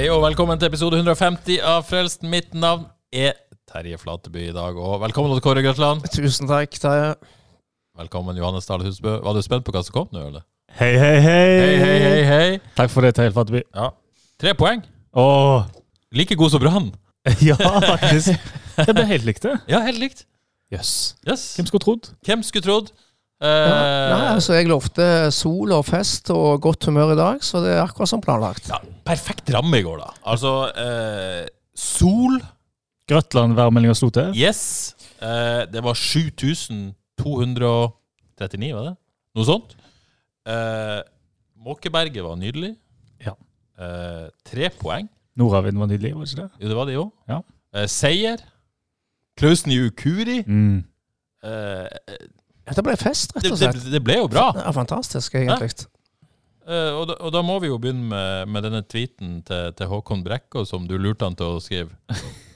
Hei og velkommen til episode 150 av Frelst. Mitt navn er Terje Flateby i dag. Og velkommen til Kåre Grøtland. Tusen takk, Terje. Velkommen Johannes Dahl Husbø. Var du spent på hva som kom nå, eller? Hei, hei, hei. Hei, hei, hei, hei. Takk for det, Terje Flateby. Ja. Tre poeng. Åh, Like god som Brann. ja, faktisk. Det ble helt likt, det. Ja, helt likt. Jøss. Yes. Hvem skulle trodd? Hvem skulle trodd? Ja, Eh, nei, altså Jeg lovte sol og fest og godt humør i dag, så det er akkurat som planlagt. ja, perfekt ramme i går, da. Altså eh, Sol. Grøtland værmeldinga slo til. Yes. Eh, det var 7239, var det? Noe sånt. Eh, Måkeberget var nydelig. Ja. Eh, tre poeng. Nordavind var nydelig, var det ikke det? Jo, det var det jo. Ja. Eh, seier. Klausen i Ukuri. Mm. Det ble fest, rett det, slett. det, det, det ble jo bra. Ja, fantastisk, egentlig. Uh, og, da, og da må vi jo begynne med, med denne tweeten til, til Håkon Brekkå som du lurte han til å skrive.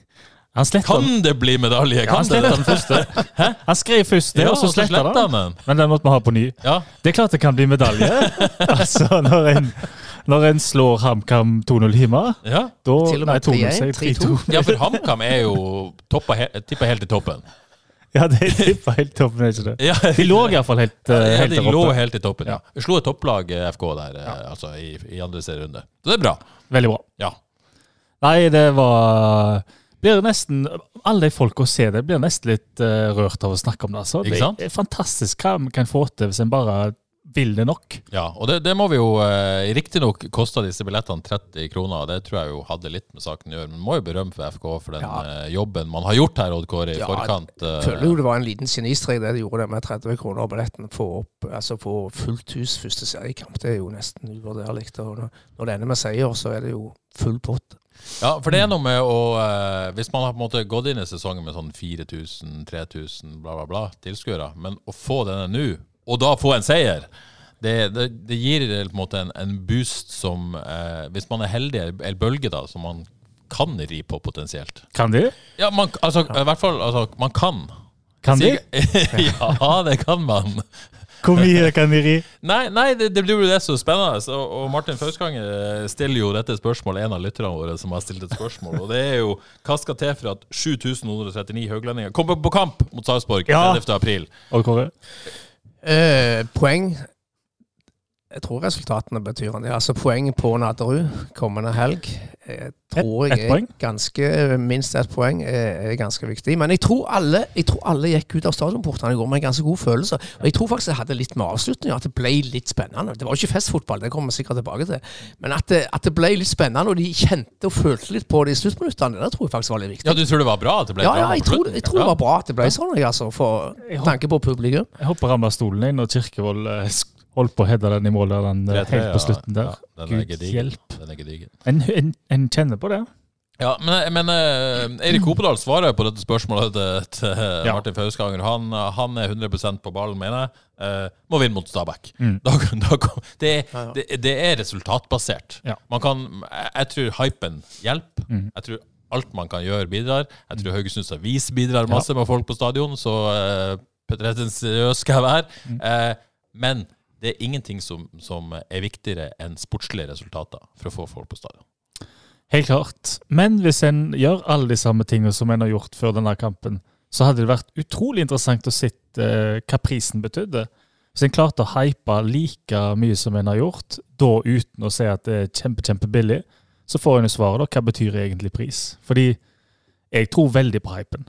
Han Kan det bli medalje? Han Kan det sletta det? den første. Han skrev først det, Ja, og så sletta han. han den. Men den måtte vi ha på ny. Ja. Det er klart det kan bli medalje. altså, når en, når en slår HamKam 2-0 hjemme, ja. da Til og med Nei, 2-0, sier 3-1, jeg. 3-2. Ja, for HamKam er jo toppa tippa helt til toppen. Ja, de tippa helt toppen, ikke det? Ja, De lå iallfall helt, eh, ja, helt de lå oppe. helt i toppen. Ja. Slo et topplag eh, FK der eh, altså, i, i andre serierunde. Så det er bra. Veldig bra. Ja. Nei, det var blir nesten, Alle de folka ser det, blir nesten litt uh, rørt av å snakke om det. Altså. Det er fantastisk hva vi kan få til hvis en bare vil det nok. ja og det, det må vi jo eh, Riktignok kosta disse billettene 30 kroner, det tror jeg jo hadde litt med saken å gjøre. Men må jo berømme for FK for den Ja. eh, jobben man har gjort her, Odd Kåre, i Ja, forkant. eh, Jeg føler jo det var en liten genistrek det de gjorde det med 30 kroner og billetten. Få opp, altså få fullt hus første seriekamp. Det er jo nesten uvurderlig. Når når det ender med seier, så er det jo full pott. Ja, for det er noe med å eh, Hvis man har på en måte gått inn i sesongen med sånn 4000, 3000, bla, bla, bla tilskuere, men å få denne nå, og da få en seier det, det, det gir på en måte en, en boost som eh, Hvis man er heldig, en bølge da, som man kan ri på potensielt. Kan de? Ja, man, altså, i hvert fall altså, Man kan. Kan de? Ja, det kan man. Hvor mye kan de ri? Nei, nei det, det blir jo det som er spennende. Og, og Martin Fauskanger stiller jo dette spørsmålet, en av lytterne våre som har stilt et spørsmål. Og det er jo hva skal til for at 7139 hauglendinger kommer på kamp mot Sarpsborg Ja. 30. april? Og Kåre? Eh, poeng Jeg tror resultatene betyr en del. Altså poeng på Nadderud kommende helg jeg tror ett jeg er poeng? ganske Minst ett poeng er, er ganske viktig. Men jeg tror, alle, jeg tror alle gikk ut av stadionportene i går med en ganske god følelse. Og jeg tror faktisk det hadde litt med avslutninga, at det ble litt spennende. Det var ikke festfotball, det kommer vi sikkert tilbake til. Men at det, at det ble litt spennende, og de kjente og følte litt på det i sluttminuttene, det tror jeg faktisk var litt viktig. Ja, Du tror det var bra at det ble Ja, ja, jeg tror, jeg tror det var bra at det ble sånn, jeg, altså, for Jeg tanke på publikum. Jeg hopper ramla stolen inn når Kirkevold eh, holdt på å heade den i mål der, den, eh, 3-3, helt på slutten der. Ja, den Gud hjelp. Den er. En, en, en kjenner på det. Ja, men, men eh, Eirik Opedal svarer på dette spørsmålet til, til Ja. Martin Fausganger. Han, han er 100% på ballen, mener jeg. Eh, må vinne mot Stabæk. Mm. Da, da, det, Ja, ja. det, det er resultatbasert. Ja. Man kan, jeg, jeg tror hypen hjelper. Mm. Jeg tror alt man kan gjøre, bidrar. Jeg tror Haugesunds Avis bidrar masse med folk på stadion, så uh, pretensiøs skal jeg være. Mm. Eh, men det er ingenting som, som er viktigere enn sportslige resultater for å få folk på stadion. Helt klart. Men hvis en gjør alle de samme tingene som en har gjort før denne kampen, så hadde det vært utrolig interessant å se eh, hva prisen betydde. Hvis en klarte å hype like mye som en har gjort, da uten å si at det er kjempe, kjempebillig, så får en jo svaret da, hva betyr egentlig pris? Fordi jeg tror veldig på hypen.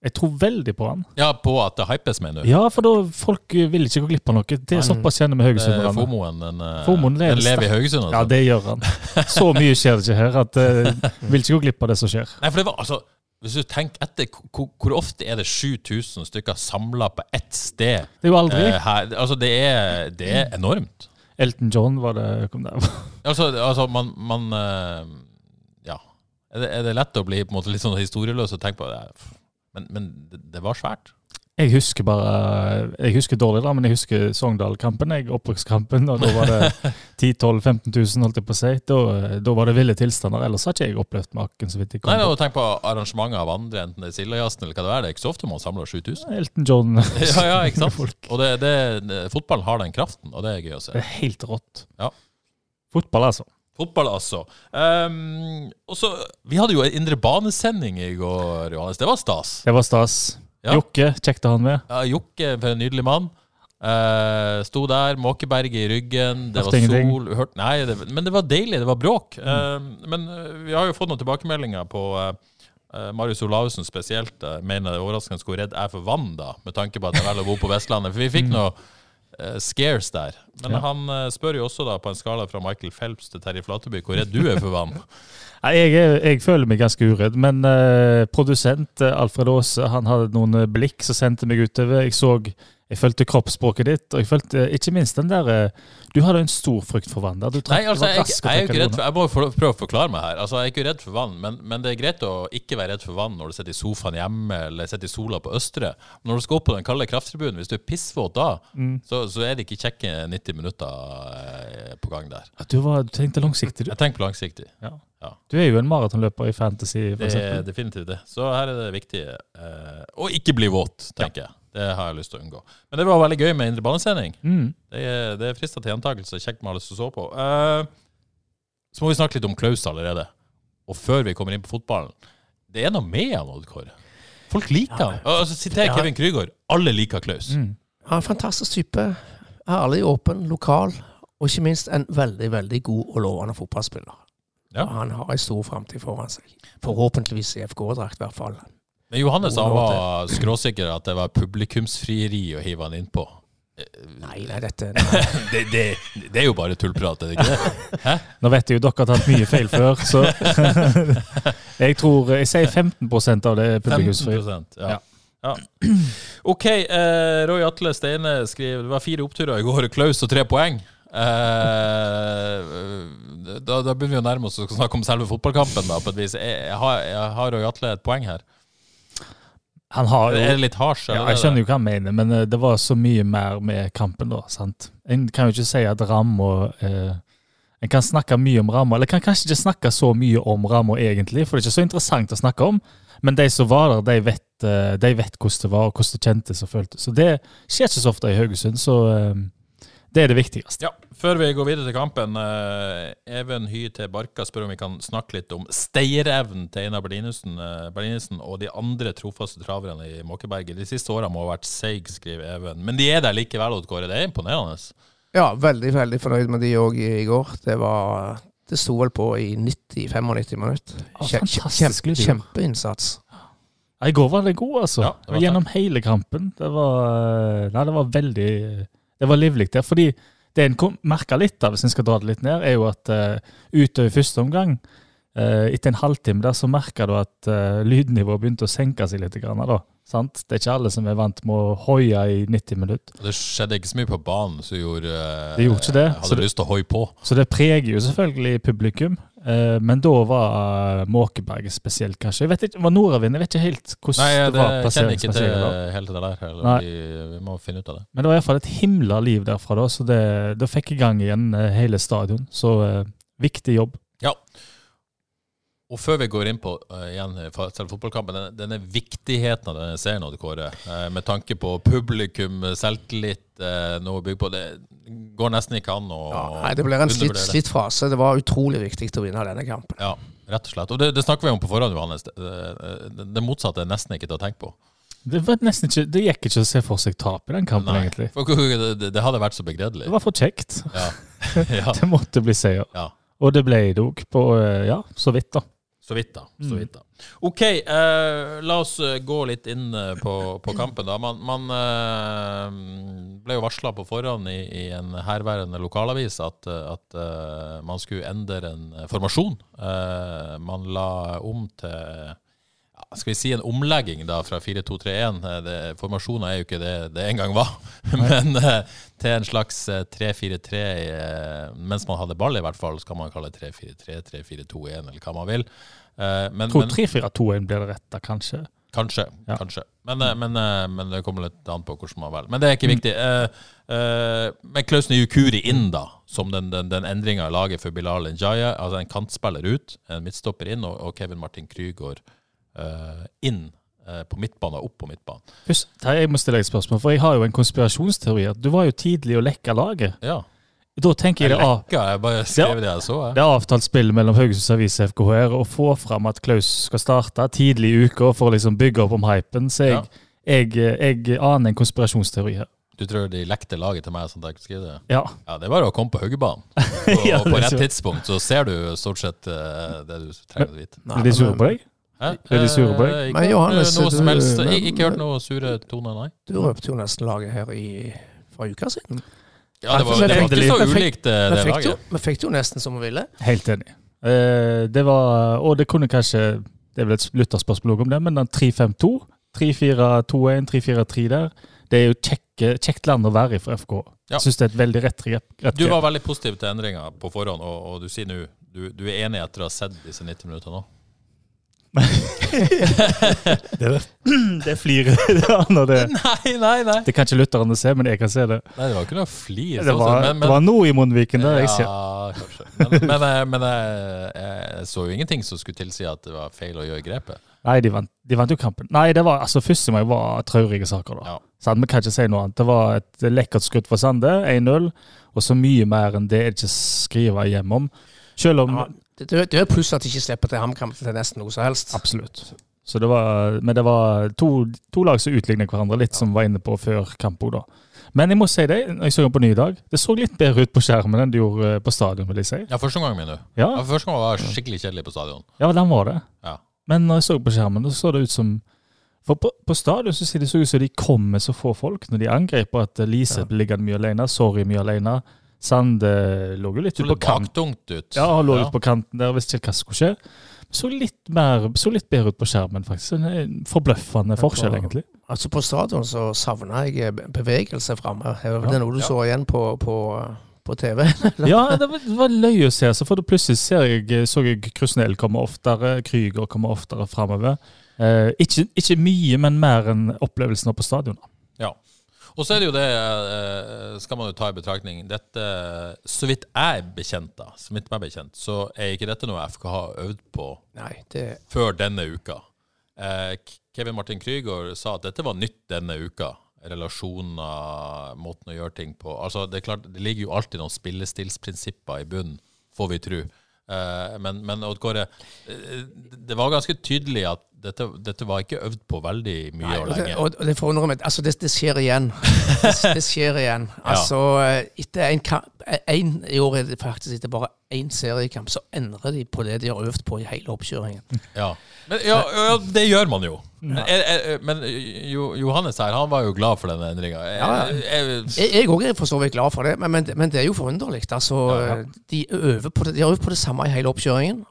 Jeg tror veldig på han. Ja, på at det hypes, mener du? Ja, for da folk vil ikke gå glipp av noe. Det er såpass kjenner vi Haugesunderne. Fomoen den, eh, Fomoen lever den lever i. Haugesund, altså. Ja, det gjør han. Så mye skjer det ikke her at uh, vil ikke gå glipp av det som skjer. Nei, for det var altså hvis du tenker etter, hvor, hvor ofte er det 7000 stykker samla på ett sted? Det er jo aldri. Uh, her, altså, det er, det er enormt. Elton John var det kom der. Altså, altså man, man uh, Ja. Er det, er det lett å bli på en måte litt sånn historieløs og tenke på det? Men, men det, det var svært. Jeg husker bare Jeg husker dårlig, da, men jeg husker Sogndal-kampen. jeg, Opprykkskampen. og Da var det 10 12 15 000, holdt jeg på å si. Da, da var det ville tilstander. Ellers har ikke jeg opplevd maken. så vidt jeg kom Nei, og Tenk på arrangementer av andre, enten det er Sildajazzen eller hva det er. Det er ikke så ofte man samler 7000. Elton John. Ja, ja, ikke sant? Folk. Og det, det, det, fotballen har den kraften, og det er gøy å se. Det er helt rått. Ja. Fotball, altså. Fotball, altså. Um, og så, Vi hadde jo en indre banesending i går, Johannes. Det var stas. Det var stas. Ja. Jokke, kjekte han med. Ja, Jokke, for en nydelig mann. Uh, sto der, måkeberget i ryggen, det Hørte var sol hørt, Nei, det, men det var deilig, det var bråk. Eh, men eh, vi har jo fått noen tilbakemeldinger på eh, Marius Olavsen spesielt. Uh, mener det er overraskende hvor redd jeg er for vann, da, med tanke på at jeg velger å bo på Vestlandet. For vi fikk noe eh, scares der. Men Ja. han eh, spør jo også da på en skala fra Michael Phelps til Terje Flateby hvor redd du er for vann. Jeg, er- jeg føler meg ganske uredd, men uh, produsent eh, Alfred Aase han hadde noen eh, blikk som sendte meg utover. Jeg så, jeg følte kroppsspråket ditt, og jeg følte eh, ikke minst den der eh, Du hadde en stor frykt for vann der. Du trakk- Nei, altså, jeg, jeg, jeg er ikke redd for Jeg må prøve å forklare meg her. Altså, Jeg er ikke redd for vann, men, men det er greit å ikke være redd for vann når du sitter i sofaen hjemme eller sitter i sola på Østre. Når du skal opp på den kalde krafttribunen, hvis du er pissvåt da, Mm. så, så er det ikke kjekke 90 minutter eh, på gang der. At Du, var, du tenkte langsiktig, du. Jeg tenker på langsiktig. Du er jo en maratonløper i fantasy, for Det er definitivt det. Så her er det viktig eh, å ikke bli våt, tenker jeg. Det har jeg lyst til å unngå. Men det var veldig gøy med indre banesending. Mm. Det er, det er frista til gjentakelse. Kjekt med alle som så på. Uh, så må vi snakke litt om Klaus allerede. Og før vi kommer inn på fotballen. Det er noe med han, Odd Kåre. Folk liker han. Altså, Siter Ja. Kevin Krygård. Alle liker Klaus. Mm. Han er en fantastisk type. Ærlig, åpen, lokal. Og ikke minst en veldig veldig god og lovende fotballspiller. Ja. Og Han har en stor framtid foran seg. Forhåpentligvis i FK-drakt, i hvert fall. Men Johannes han var skråsikker at det var publikumsfrieri å hive han innpå. Nei, nei, dette Det, det, det er jo bare tullprat, er det ikke det? Nå vet jeg jo dere har tatt mye feil før, så Jeg tror Jeg sier 15% av det er publikumsfri. 15 ja. ja. OK, eh, Roy Atle Steine skriver det var fire oppturer i går. Klaus og tre poeng. Eh, da, da begynner vi å nærme oss å snakke om selve fotballkampen. da, på et vis. Jeg, jeg, har, jeg har Roy Atle et poeng her. Han har Er jo det litt hardt? ja, Jeg skjønner jo hva han mener, men eh, det var så mye mer med kampen da. sant? En kan jo ikke si at ramma eh, En kan snakke mye om ramma, eller kan kanskje ikke snakke så mye om ramma egentlig, for det er ikke så interessant å snakke om. Men de som var der, de vet, eh, de vet hvordan det var, og hvordan det kjentes og føltes. Så det skjer ikke så ofte i Haugesund, så eh, det er det viktigste. Ja, Før vi går videre til kampen, uh, Even Hy til Barka spør om vi kan snakke litt om stayerevnen til Einar Berlinussen, uh, Berlinussen og de andre trofaste traverne i Måkeberget. De siste årene må ha vært seig, skriver Even. Men de er der likevel, Odd Kåre. Det er imponerende. Ja, veldig, veldig fornøyd med de òg i, i går. Det var Det sto vel på i 90-95 minutter. Kjem- kjempe. Kjempeinnsats. I går var det god, altså. Ja, det Gjennom hele kampen. Det var, eh, nei, det var veldig Det var livlig der. Fordi det en merka litt av, hvis en skal dra det litt ned, er jo at uh, utover første omgang, uh, etter en halvtime der, så merka du at uh, lydnivået begynte å senke seg litt. Grann, da, sant? Det er ikke alle som er vant med å hoie i 90 minutter. Det skjedde ikke så mye på banen som gjorde uh, Det gjorde ikke det, Hadde så lyst til å hoie på. Så det preger jo selvfølgelig publikum. Eh, men da var Måkeberg spesielt, kanskje. Jeg vet ikke, var nordavind? Jeg vet ikke helt hvordan Nei, det det var kjenner ikke til helt det der. Vi, vi må finne ut av det. Men det var iallfall et himla liv derfra, da, så det, da fikk jeg i gang igjen eh, hele stadion. Så eh, viktig jobb. Og før vi går inn på uh, igjen for- selve fotballkampen, denne, denne viktigheten av denne serien, Odd Kåre, uh, med tanke på publikum, selvtillit, uh, noe å bygge på, det går nesten ikke an å Ja, nei, det blir en slitt, slitt frase. Det var utrolig viktig å vinne denne kampen. Ja, rett og slett. Og det, det snakker vi om på forhånd, Johannes. Det, det, det motsatte er nesten ikke til å tenke på. Det, var ikke, det gikk ikke å se for seg tap i den kampen, Nei. egentlig. For, det, det- hadde vært så begredelig. Det var for kjekt. Ja. ja. Det måtte bli seier. ja. Og det ble det òg, på eh, ja, så vidt, da. Så vidt, da. Så Mm. vidt da. OK, eh, la oss eh, gå litt inn eh, på, på kampen. da. Man, man eh, ble jo varsla på forhånd i, i en herværende lokalavis at, eh, at eh, man skulle endre en formasjon. Man la om til ja, skal vi si en omlegging da fra 4-2-3-1. Eh, Formasjonen er jo ikke det det en gang var, men til en slags eh, 3-4-3 eh, mens man hadde ball, i hvert fall, skal man kalle det 3-4-3, 3-4-2-1 eller hva man vil. Eh, Men, Jeg tror 3-4-2-1 blir det rette, kanskje. Kanskje. Ja. kanskje. Men, eh, men, eh, men det kommer litt an på hvordan man velger. Men det er ikke viktig. Eh, eh, Men Klaus Njukuri inn, da, som den, den, den endringa i laget for Bilal Njaya. Altså en kantspiller ut, en midtstopper inn, og, og Kevin Martin Krygård eh, inn eh, på midtbanen, opp på midtbanen. Først, jeg må stille deg et spørsmål, for jeg har jo en konspirasjonsteori. Du var jo tidlig å lekke laget. Ja. Da tenker jeg Jeg det er, av, skrev det det er avtalt spill mellom Haugesunds Avis og FKHR å få fram at Klaus skal starte tidlig i uka for å liksom bygge opp om hypen. Så jeg, Ja. jeg, jeg aner en konspirasjonsteori her. Du tror de lekte laget til meg sånn at jeg kunne det? Ja. Ja, det er bare å komme på huggebanen. Og, Ja, på det rett tidspunkt så ser du stort sett uh, det du trenger å vite. Er de sure på deg? Hæ? Er de sure på deg? Eh, Ikke Men Johannes, noe som du- helst. men- Ikke hørt noe sure toner, nei. Du røpte jo nesten laget her i, for uka siden. Ja, det var, det var ikke så ulikt, eh, Vi det fikk, jo- laget. vi fikk det jo nesten som vi ville. Helt enig. Uh, det var, og det kunne kanskje Det er vel et lytterspørsmål om det, men den 3-5-2, 3-4-2-1, 3-4-3 der, det er jo kjekke, kjekt land å være i for FK. Ja. Jeg syns det er et veldig rett grep. Du var veldig positiv til endringa på forhånd, og, og du sier nå du, du er enig etter å ha sett disse 90 minuttene nå? Det flirer når det Nei, nei, nei. Det kan ikke lytterne se, men jeg kan se det. Nei, Det var ikke noe flir. Det sånn var, men- men- det var noe i munnviken der. jeg ser. Ja, kanskje. Men, men, jeg- men jeg, jeg så jo ingenting som skulle tilsi at det var feil å gjøre grepet. Nei, de vant, de vant jo kampen. Nei, det var, altså første meg var traurige saker. da. Ja. Sånn, Vi kan ikke si noe annet. Det var et lekkert skudd fra Sande, 1-0. Og så mye mer enn det er det ikke skrive hjem om. Selv om Ja, det, det er pluss at de ikke slipper til HamKam til nesten noe som helst. Absolutt. Så det var, men det var to, to lag som utlignet hverandre, litt som var inne på før kamp òg, da. Men jeg må si det, når jeg så den på ny dag, det så litt bedre ut på skjermen enn det gjorde eh, på stadion, vil jeg si. Ja, første gang, min du? Ja, Ja, første gang var skikkelig kjedelig på stadion. ja den var det. Ja. Men når jeg så på skjermen, så så det ut som For på, på stadion så ser det så ut som de kom med så få folk når de angrep, og at Lise Ja. blir liggende mye alene, Sorry mye alene. Sande lå jo litt ute på kant. baktungt ut. Ja, han lå Ja. ute på kanten der, visste ikke hva som skulle skje. Så litt, mer, så litt bedre ut på skjermen, faktisk. En en forbløffende forskjell, egentlig. Altså På stadion så savna jeg eh, bevegelse framme. Det er noe du Ja. så igjen på, på, på TV. Ja, det var, det var løye å se. Så for plutselig ser jeg, så jeg Krusnell komme oftere, Krüger komme oftere framover. Eh, ikke, ikke mye, men mer enn opplevelsen på stadion. Ja. Og så er det jo det, eh, skal man jo ta i betraktning Dette, Så vidt jeg er bekjent, da, så vidt meg bekjent, så er ikke dette noe FK har øvd på Nei, det før denne uka. Eh, Kevin Martin Krygård sa at dette var nytt denne uka. Relasjoner, måten å gjøre ting på. Altså, Det er klart, det ligger jo alltid noen spillestilsprinsipper i bunnen, får vi tro. Eh, men, men Odd Kåre, eh, det var ganske tydelig at dette, dette var ikke øvd på veldig mye Nei, og og det, lenge. og det forundrer meg Altså, det, det skjer igjen. Det, det skjer igjen. Altså, etter en kamp en, I år er det faktisk etter bare én seriekamp, så endrer de på det de har øvd på i hele oppkjøringen. Ja. Men, ja, ja, det gjør man jo. Eh, Men jo, Johannes her, han var jo glad for denne endringa. Jeg òg er for så vidt glad for det, men, men, men det er jo forunderlig. Altså, Ja. de, øver på det, de har øvd på det samme i hele oppkjøringen.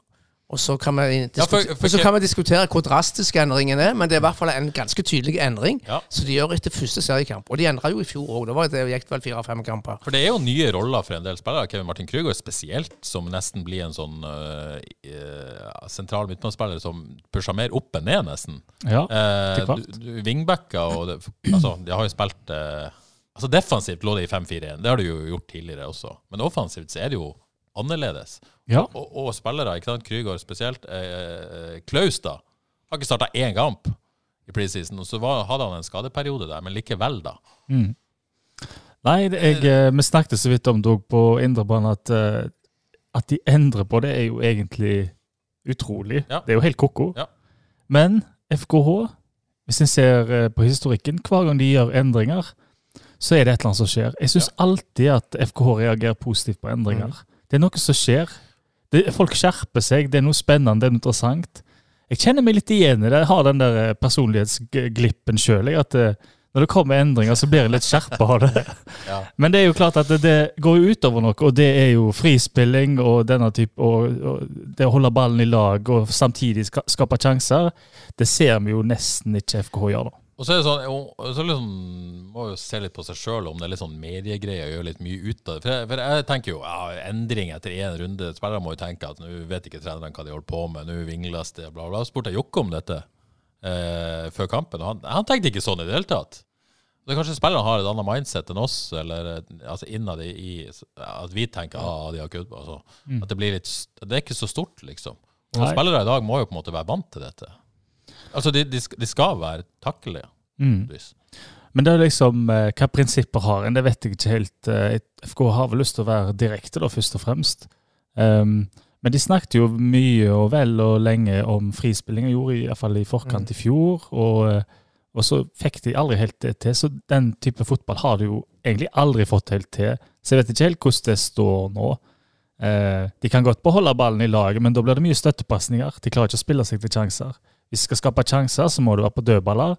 Og så kan vi, Ja, for- for- så kan vi diskutere hvor drastisk endringen er, men det er i hvert fall en ganske tydelig endring. Ja. Så de gjør etter første seriekamp. Og de endra jo i fjor òg. Da var det gikk vel fire-fem kamper. For det er jo nye roller for en del spillere. Kevin Martin Krüger spesielt, som nesten blir en sånn uh, uh, sentral midtbanespiller som pusher mer opp enn ned, nesten. Ja, uh, du- Wingbacker og det, Altså, de har jo spilt uh, Altså, defensivt lå det i 5-4-1. Det har de jo gjort tidligere også. Men offensivt så er det jo annerledes. Ja. Og, og spillere, ikke sant, Krygård spesielt. Eh, Klaus, da, har ikke starta én kamp i preseason. Og så var, hadde han en skadeperiode der, men likevel, da. Mm. Nei, det, jeg, eh, vi snakket så vidt om det på indrebanen, at, eh, at de endrer på det, er jo egentlig utrolig. Ja. Det er jo helt ko-ko. Ja. Men FKH, hvis en ser eh, på historikken, hver gang de gjør endringer, så er det et eller annet som skjer. Jeg syns alltid at FKH reagerer positivt på endringer. Det er noe som skjer. Det, folk skjerper seg, det er noe spennende, det er noe interessant. Jeg kjenner meg litt igjen i det. Jeg har den der eh, personlighetsglippen sjøl. Eh, når det kommer endringer, så blir jeg litt skjerpa av det. Ja. Men det er jo klart at det, det går utover noe, og det er jo frispilling og denne type, og, og det å holde ballen i lag og samtidig ska, skape sjanser. Det ser vi jo nesten ikke FKH gjøre nå. Og så er det sånn, så liksom, må jo se litt på seg sjøl om det er litt sånn mediegreier å gjøre litt mye ut av det. For jeg, for jeg tenker jo ja, endring etter én runde. Spillere må jo tenke at nå vet ikke trenerne hva de holder på med, nå vingles det, bla, bla. Så spurte jeg Jokke om dette eh, før kampen, og han, han tenkte ikke sånn i det hele tatt. Det er kanskje spillerne har et annet mindset enn oss, eller eh, altså innad i, At vi tenker ah, de har kutt. Altså. At det blir litt Det er ikke så stort, liksom. Og Nei. spillere i dag må jo på en måte være vant til dette. Altså, de, de, de skal være takkelige. Mm. Men det er liksom, eh, hva prinsipper har en, det vet jeg ikke helt. Eh, FK har vel lyst til å være direkte, da, først og fremst. Um, men de snakket jo mye og vel og lenge om frispilling, og gjorde i, hvert fall i forkant i fjor. Og, eh, og så fikk de aldri helt det til. Så den type fotball har de jo egentlig aldri fått helt til. Så jeg vet ikke helt hvordan det står nå. Eh, de kan godt beholde ballen i laget, men da blir det mye støttepasninger. De klarer ikke å spille seg til sjanser. Hvis du skal skape sjanser, så må du være på dødballer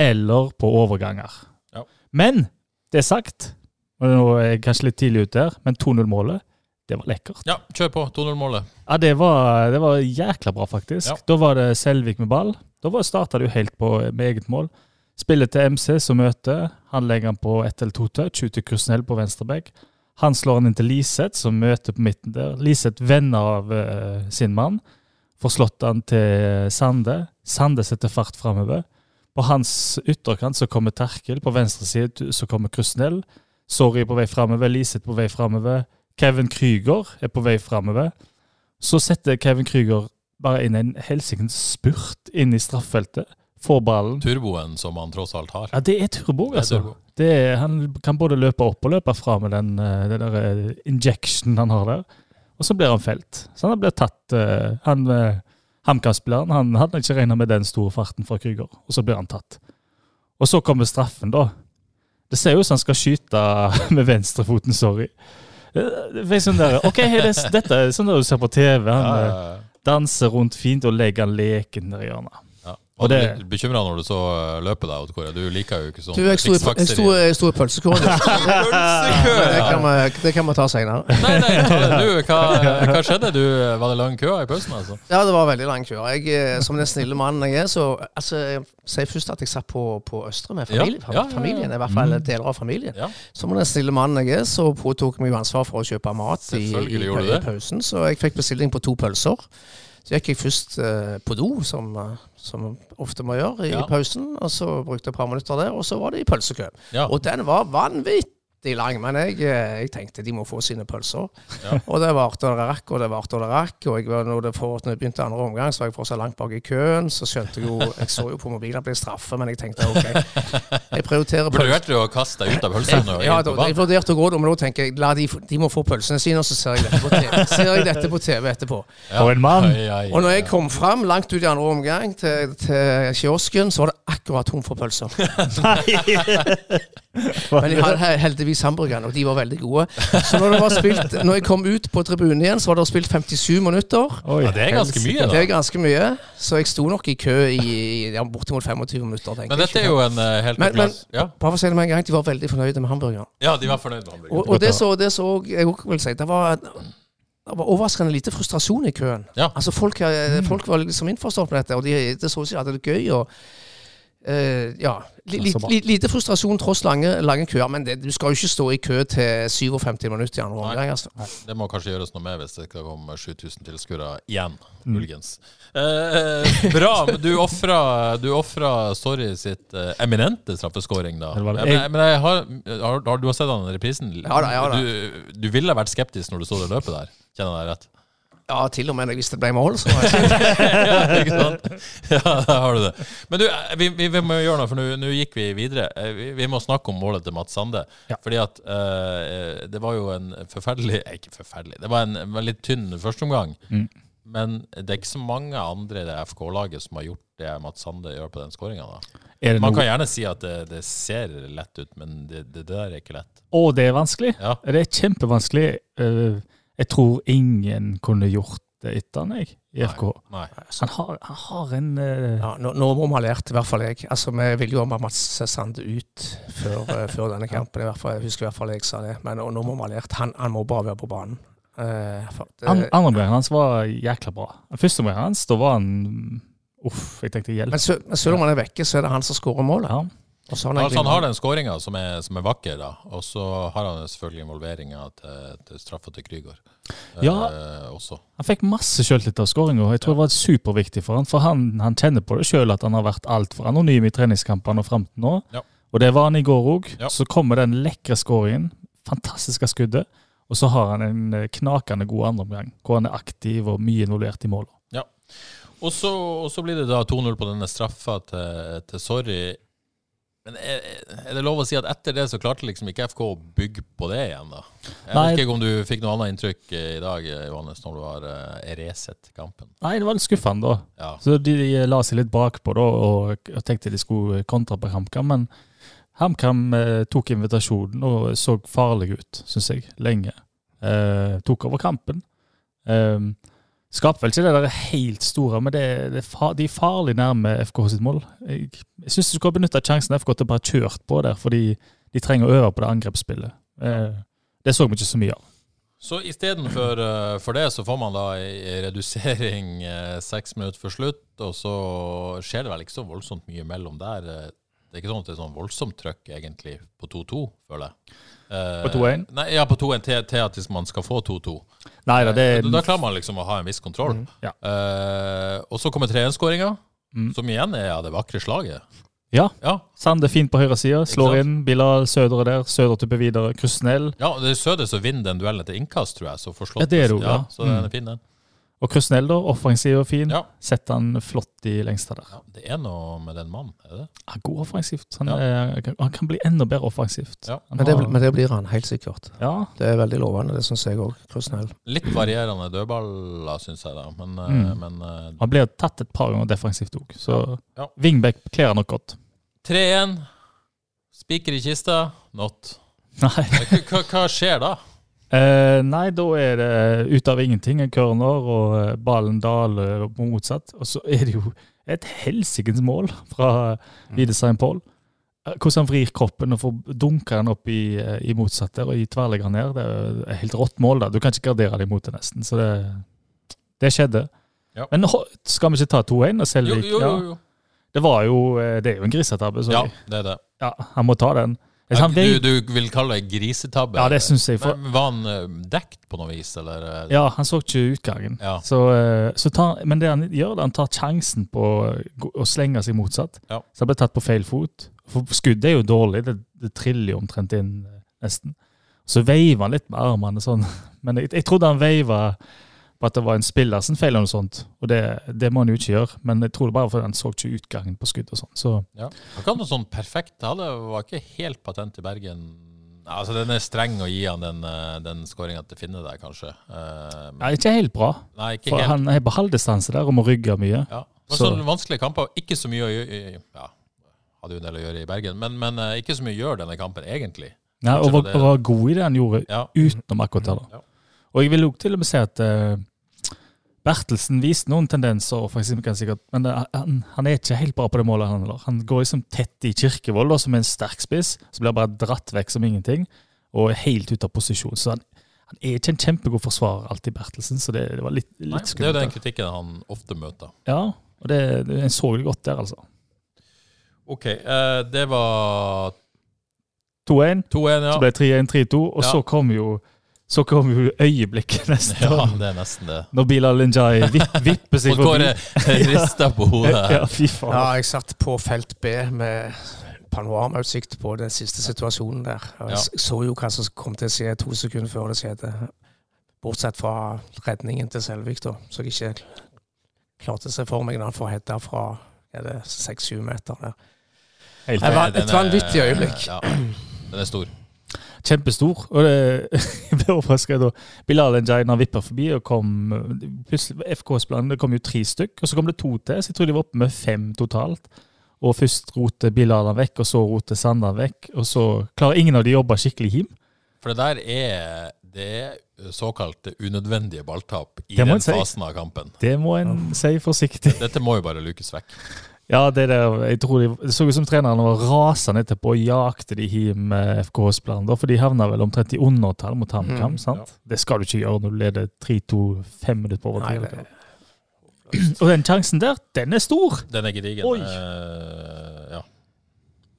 eller på overganger. Ja. Men det er sagt, og nå er jeg kanskje litt tidlig ute her, men 2-0-målet, det var lekkert. Ja, kjør på. 2-0-målet. Ja, det var, det var jækla bra, faktisk. Ja. Da var det Selvik med ball. Da starta det jo helt på med eget mål. Spillet til MC som møter. Han legger han på ett eller to touch ut til Krusnell på venstreback. Han slår han inn til Liseth, som møter på midten der. Liseth venner av uh, sin mann. Får slått han til Sande. Sande setter fart framover. På hans ytterkant så kommer Terkel. På venstre side så kommer Krusnell. Sorry på vei framover. Liseth på vei framover. Kevin Krüger er på vei framover. Så setter Kevin Krüger bare inn en helsikens spurt inn i strafffeltet. Får ballen. Turboen som han tross alt har. Ja, det er turbo, Det er altså. turbo. Det er, han kan både løpe opp og løpe fra med den, den der eh, injection han har der. Og så blir han felt. Så han blir tatt uh, Han uh, HamKam-spilleren han hadde ikke regna med den store farten fra Krüger, og så blir han tatt. Og så kommer straffen, da. Det ser jo ut som han skal skyte med venstrefoten, sorry. Eh, Det er sånn der, ok, det, Dette er sånn du ser på TV. Han Ja, eh, ja, ja. danser rundt fint og legger han leken der i hjørnet. Og det- er bekymra når du så uh, løpet der, Odd Kåre. Du liker jo ikke sånn Du, jeg sto i-. Pølsekø! Det kan vi ta seinere. Nei, nei, du, hva, hva skjedde? Du, var det lang kø i pausen, altså? Ja, det var veldig lang kø. Jeg, eh, som den snille mannen jeg er, så altså, jeg sier først at jeg satt på, på Østre med familien. Ja, ja, ja, familien, i hvert fall deler av familien. Som den snille mannen jeg er, så påtok jeg meg ansvar for å kjøpe mat i, i, i pausen. Så jeg fikk bestilling på to pølser. Så gikk jeg først eh, på do, som, eh, som ofte må gjøre i Ja. pausen. Og så brukte jeg et par minutter der, og så var det i pølsekø. Ja. Og den var vanvittig lang, men jeg, eh, jeg tenkte de må få sine pølser. Ja. Og det varte og det rakk, og det varte og det rakk. Og jeg, når, det for, når jeg begynte andre omgang, så var jeg fortsatt langt bak i køen. Så skjønte jeg jo Jeg så jo på mobilen at det ble straffe, men jeg tenkte OK, jeg prioriterer pølser. Vurderte du å kaste deg ut av pølsene? Ja, da, jeg vurderte å gå da, men nå tenker jeg la de, de må få pølsene sine, og så ser jeg dette på TV, ser jeg dette på TV etterpå. Ja. For en mann! Og når jeg kom fram langt ut i andre omgang til, til kiosken, så var det akkurat tom for pølser. Men jeg hadde heldigvis hamburgerne, og de var veldig gode. Så når, det var spilt, når jeg kom ut på tribunen igjen, så var det spilt 57 minutter. Oi, Ja, det er ganske mye, da. Det er ganske mye, så jeg sto nok i kø i ja, bortimot 25 minutter. tenker Men dette er jo en uh, helt Men- men-. Ja. Bare for å si det med en gang, de var veldig fornøyde med hamburgeren. ja, de var fornøyde med hamburger. Og, og det så, det så jeg også vil si, det var, det var overraskende lite frustrasjon i køen. Ja. Altså Folk, eh, folk var liksom innforstått med dette, og de, det så ut som de hadde det gøy. og eh, ja, Lite frustrasjon tross lange, lange køer, men det, du skal jo ikke stå i kø til 57 minutter i andre omgang. Altså. Det må kanskje gjøres noe med hvis det skal komme 7000 tilskuere igjen, Mm. muligens. Uh, bra. men Du ofra, Sorry Story sitt uh, eminente straffeskåring, da. Men, men jeg har, har, har du har sett den reprisen? Ja da, ja da. Du, du ville vært skeptisk når du så det løpet der? Kjenner jeg deg rett? Ja, til og med hvis det ble mål, så ja, ikke sant? Ja, der har du det. Men du, eh, vi, vi, vi må gjøre noe, for nå- gikk vi videre. Eh, Vi, vi må snakke om målet til Mats Sande. Ja. Fordi at uh, det var jo en forferdelig Ikke forferdelig, det var en veldig tynn førsteomgang. Mm. Men det er ikke så mange andre i det FK-laget som har gjort det Mats Sande gjør på den skåringa. Man noe kan gjerne si at det, det ser lett ut, men det, det der er ikke lett. Å, det er vanskelig. Ja. Det er kjempevanskelig. Eh, Jeg tror ingen kunne gjort det etter han, jeg, i FK. Nei. Han har, han har en uh... Ja, nå, nå må vi ha lært, i hvert fall jeg. Altså, Vi ville jo ha Mats Sand ut før, uh, før denne kampen. i hvert fall, Jeg husker i hvert fall jeg sa det. Men nå, nå må vi ha lært. Han, han må bare være på banen. Uh, an, Andreomgangen hans var jækla bra. Førsteomgangen hans, da var han Uff, jeg tenkte hjelp. men, men selv om han er vekke, så er det han som skårer målet. Ja. Og så har han Altså, han har den skåringa som, som er vakker, da. Og så har han selvfølgelig involveringa til, til straffa til Krygård Ja. eh. Han fikk masse sjøltillit av skåringa. Jeg tror det var superviktig for han, for han, han kjenner på det sjøl at han har vært altfor anonym i treningskampene og fram til nå. Ja. Og det var han i går òg. Ja. Så kommer den lekre skåringen, fantastiske skuddet, og så har han en eh, knakende god andreomgang, hvor han er aktiv og mye involvert i målet. Ja. og så blir det da 2-0 på denne straffa til, til Sorry. Men er, er det lov å si at etter det så klarte liksom ikke FK å bygge på det igjen, da? Jeg Nei. vet ikke om du fikk noe annet inntrykk eh, i dag, eh, Johannes, når du har uh, reset kampen. Nei, det var litt skuffende, da. Ja. Så de, de la seg litt bakpå da, og, og tenkte de skulle kontra på HamKam. Men HamKam eh, tok invitasjonen og så farlig ut, syns jeg, lenge. Eh, tok over kampen. Eh, Skaper vel ikke det der helt store, men det, det, er de er farlig nærme FK sitt mål. Jeg, jeg syns du skulle benytta sjansen FK til bare kjørt på der, fordi de trenger å øve på det angrepsspillet. Eh, det så vi ikke så mye av. Så istedenfor uh, for det, så får man da ei redusering eh, seks minutter før slutt, og så skjer det vel ikke så voldsomt mye mellom der. eh. Det er ikke sånn at det er sånn voldsomt trøkk egentlig på 2-2, føler jeg. Eh, På 2-1? Nei, ja, på 2-1 til, til at man skal få 2-2. Nei da, det Eh, Da klarer man liksom å ha en viss kontroll. Ja. uh, og så kommer 3-1-skåringa, Mm. som igjen er av det vakre slaget. Ja. Ja, Sande fint på høyre side, slår inn. Bilal Sødre der, Sødre tupper videre. Krusnell. ja det er Søder som vinner den duellen etter innkast, tror jeg. Så, får slått Ja, det er det ja. ja. Så den Mm. er fin, den. Og Krusnell, da, offensiv og fin. Ja. Setter han flott i lengste der. Ja, det er noe med den mannen, er det? Ja, god offensivt. Han, Ja. er, han kan bli enda bedre offensivt. Ja. Men, det, men det blir han, helt sikkert. ja, Det er veldig lovende, det syns jeg òg. Krusnell. Litt varierende dødballer, syns jeg, da. Men, eh, Mm. men uh, han blir tatt et par ganger defensivt òg, så Ja. Wingback kler nok godt. 3-1. Spiker i kista. Not. Nei. Hva, hva skjer da? Eh, nei, da er det ut av ingenting en corner, og eh, ballen daler på motsatt. Og så er det jo et helsikens mål fra Widesein Paul. Eh, Hvordan han vrir kroppen og får dunka den opp i, eh, i motsatt der og i tverrlegger ned. Det er et helt rått mål. da. Du kan ikke gardere deg mot det, nesten. Så det, det skjedde. Ja. Men skal vi ikke ta 2-1? og Jo, jo, jo, jo. Ja. Det var jo eh, Det er jo en grisetabbe, Ja, det er det. ja, han må ta den. Ja, du, du vil kalle det grisetabbe? Ja, det syns jeg. For, Men Var han eh, dekt på noe vis, eller? eh? Ja, han så ikke utgangen. Ja. Så, eh, så tar, men det han gjør, det han tar sjansen på å slenge seg motsatt. Ja. Så han ble tatt på feil fot. For skuddet er jo dårlig, det, det triller jo omtrent inn nesten. Så veiver han litt med armene sånn. Men jeg, jeg trodde han veiva på at det var en spiller som feil eller noe sånt. Og det, det må han jo ikke gjøre. Men jeg tror det bare fordi han så ikke utgangen på skudd og sånn. Så Ja. Han kan noe sånn perfekt. tale. var ikke helt patent i Bergen. Altså, Den er streng å gi han den, eh, den skåringa til Finne der, kanskje. Uh, ja, ikke helt bra. Nei, ikke For helt. han er på halvdistanse der og må rygge mye. Ja. Det var Så- sånn vanskelige kamper. Ikke så mye å gjøre Ja, hadde jo en del å gjøre i Bergen, men, men eh, ikke så mye å gjøre denne kampen, egentlig. Nei, og var, var god i det han gjorde Ja. utenom akkurat det. da. Ja. Og jeg vil jo til og med si at eh, Bertelsen viste noen tendenser, sikkert, men det, han, han er ikke helt bra på det målet. Han. Han går liksom tett i Kirkevold, som er en sterk spiss, så blir han bare dratt vekk som ingenting, og er helt ute av posisjon. Så han, han er ikke en kjempegod forsvarer alltid, Bertelsen, så det, det var litt, litt skummelt. det er jo den kritikken han ofte møter. Ja, og det, det, en så det godt der, altså. OK, Uh, det var 2-1, 2-1, ja. så ble det 3-1, 3-2, og Ja. så kom jo så kom jo øyeblikket nesten. Ja, det er nesten det. Når Bilal Linjai vipp, vipper seg Og Kåre forbi. rister på hodet. Ja, fy faen. Ja, jeg satt på felt B med panoramautsikt på den siste situasjonen der. Og jeg Ja. så jo hva som kom til å skje to sekunder før det skjedde. Bortsett fra redningen til Selvik, da. Så jeg ikke klarte å se for meg når han får hedda fra er det seks-sju meter der. Helt Det var et vanvittig øyeblikk. Ja, den er stor. Kjempestor. Og det, jeg ble overraska da Bilal han vippa forbi, og kom plutselig FKs plan, det kom jo tre stykk, og så kom det to til, så jeg tror de var oppe med fem totalt. Og først roter Bilal han vekk, og så roter Sander vekk, og så klarer ingen av de å jobbe skikkelig hjem. For det der er det såkalte såkalt unødvendige balltap i den si. fasen av kampen. Det må en si forsiktig. Dette må jo bare lukes vekk. Ja, det der, jeg tror de, Det så ut som treneren var rasende etterpå og jakte de hjem med FKHs plan. Da, for de havna vel omtrent i undertall mot HamKam. sant? Det skal du ikke gjøre når du leder 3-2 fem minutter på overtid. Og den sjansen der, den er stor! Den er gedigen. Oi. Uh, ja.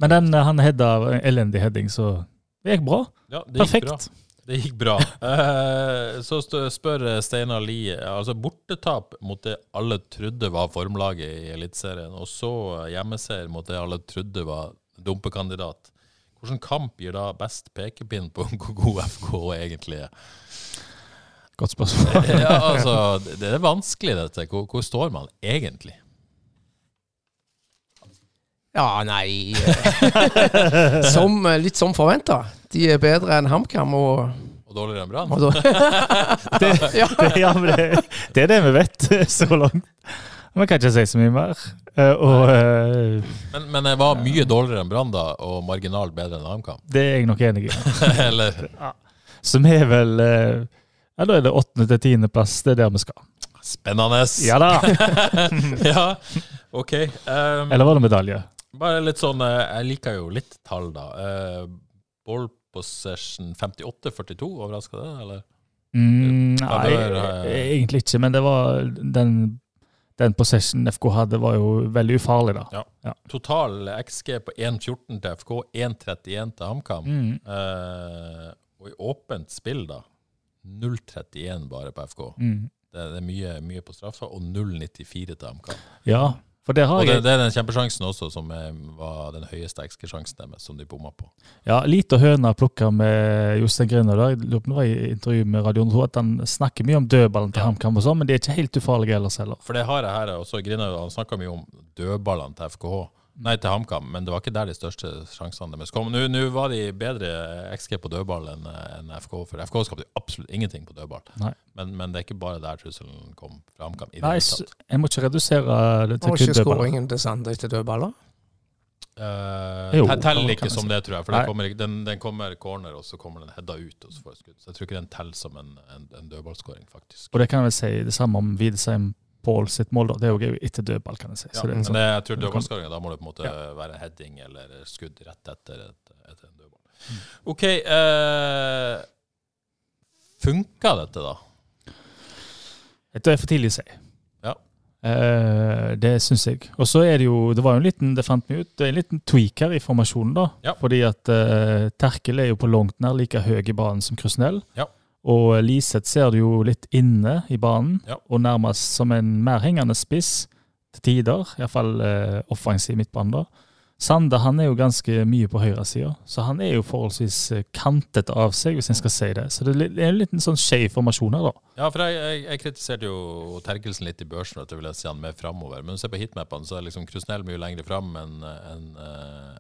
Men den, han hedda elendig heading, så det gikk bra. ja, det gikk bra. Det gikk bra. Eh, så spør Steinar Lie Altså bortetap mot det alle trodde var formlaget i Eliteserien, og så hjemmeseier mot det alle trodde var dumpekandidat. Hvilken kamp gir da best pekepinn på hvor god FK egentlig er? Godt spørsmål. Ja, altså, det- det er vanskelig, dette. Hvor, hvor står man egentlig? Ja, nei som, Litt som forventa. De er bedre enn HamKam. Og, Og dårligere enn Brann? Det, det, ja, det, det er det vi vet så langt. Vi kan ikke si så mye mer. Eh, og eh, Men, men jeg var mye dårligere enn Brann da, og marginalt bedre enn HamKam. det er jeg nok enig i. Eller Så vi er vel eh, Ja, da er det åttende til tiendeplass. Det er der vi skal. Spennende! Ja da! ja, ok. Um, Eller var det medalje? Bare litt sånn eh, Jeg liker jo litt tall, da. Uh, ball possession 58-42, overraska det, eller? Mm, nei, det var, eh, egentlig ikke. Men det var den, den possession FK hadde, var jo veldig ufarlig, da. Ja. Total XG på 1,14 til FK, 1,31 til HamKam. Mm. Uh, og i åpent spill, da, 0,31 bare på FK. Mm. Det, det er mye, mye på straffa, og 0,94 til HamKam. Ja, for det har Og det, jeg det er den kjempesjansen også som var den høyeste XG-sjansen deres, som de bomma på. Ja, lite høna plukka med Jostein Grüner. da. Jeg det var i intervju med Radio 2 at han snakker mye om dødballen til Ja. HamKam, og sånn, men de er ikke helt ufarlige ellers heller. For det har jeg her også. Griner, han snakka mye om dødballene til FKH. Nei, til HamKam, men det var ikke der de største sjansene deres kom. Nå var de bedre XG på dødball enn en FK, for FK skapte absolutt ingenting på dødball. Men, men det er ikke bare der trusselen kom fra HamKam. Nei, jeg må ikke redusere det til var kun ikke skåringen til Sander til dødballer? da? Jo, teller ikke som det, tror jeg. For den kommer, den, den kommer corner, og så kommer den heada ut. Og så får jeg skudd. Så jeg tror ikke den teller som en, en, en dødballskåring, faktisk. Og det kan jeg vel si det samme om Widesheim Paul sitt mål. da. Det er jo etter dødball, kan jeg si. Ja, det er men sånn. det, jeg tror dødballskåringa, da må det på en måte Ja. være heading eller skudd rett etter, et, etter en dødball. Mm. OK. Eh, funka dette, da? Dette er for tidlig å si. Ja. Eh, det syns jeg. Og så er det jo Det var jo en liten det fant vi ut, det er en liten tweak her i formasjonen. da. Ja. Fordi at eh, Terkel er jo på langt nær like høy i banen som Krusnell. Ja. Og Liseth ser du jo litt inne i banen, Ja. og nærmest som en mer hengende spiss til tider. Iallfall eh, offensiv midtbane. Sande han er jo ganske mye på høyresida, så han er jo forholdsvis kantet av seg, hvis en skal si det. Så det er en liten sånn skeiv formasjon her, da. Ja, for jeg, jeg, jeg kritiserte jo Terkelsen litt i børsen, at jeg ville se han mer framover. Men når du ser på hitmapene, så er liksom Krusnell mye lenger fram enn en, en,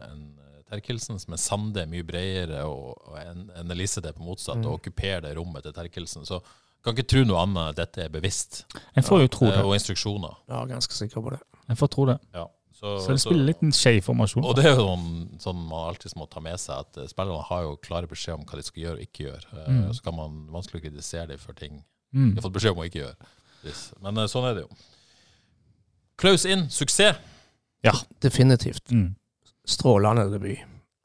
enn Terkelsen, som er Sande mye bredere og, og en, en Elisabeth på motsatt, og okkuperer det rommet til Terkelsen. Så kan ikke tro noe annet enn at dette er bevisst, En får jo tro eh, det. og instruksjoner. Ja, ganske sikker på det. En får tro det. Ja. Så, Så det spiller litt en skjev formasjon. Og det er jo noen, sånn man alltid må ta med seg, at eh, spillerne har jo klare beskjed om hva de skal gjøre og ikke gjøre. Eh, Mm. Så kan man vanskelig kritisere dem for ting Mm. de har fått beskjed om å ikke gjøre. Men sånn er det jo. Klaus inn, suksess. Ja, Definitivt. Mm. Strålende debut.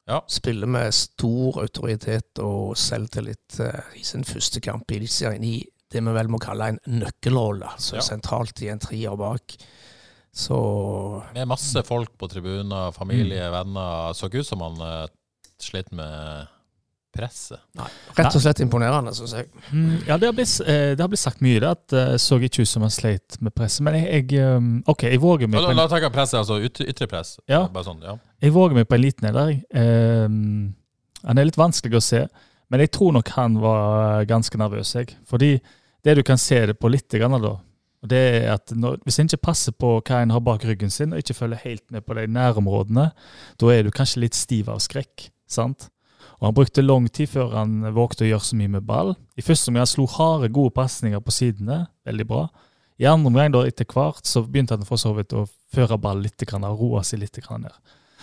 Ja. Spiller med stor autoritet og selvtillit eh, i sin første kamp i Eliteserien i det vi vel må kalle en nøkkelrolle, så Ja. sentralt i en trier bak. Så Med masse folk på tribuner, familie, Mm. venner. Så ikke ut som han uh, slet med presset. rett og slett imponerende, syns jeg. Mm, ja, det har, blitt, eh, det har blitt sagt mye, det, at det så ikke ut som han sleit med presset. Men jeg, jeg eh, OK, jeg våger meg La, på en, la tenke presset, altså ytre, ytre press. Ja. Bare sånn, ja. jeg våger meg på en liten en der. jeg. Eh, han er litt vanskelig å se, men jeg tror nok han var ganske nervøs. Jeg. Fordi det du kan se det på litt, grann, da, og det er at når, hvis en ikke passer på hva en har bak ryggen sin, og ikke følger helt med på de nærområdene, da er du kanskje litt stiv av skrekk. sant? Og Han brukte lang tid før han vågte å gjøre så mye med ball. I første omgang slo harde, gode pasninger på sidene. Veldig bra. I andre omgang da, etter hvert så begynte han for så vidt å føre ball litt, grann, og roe seg litt ned.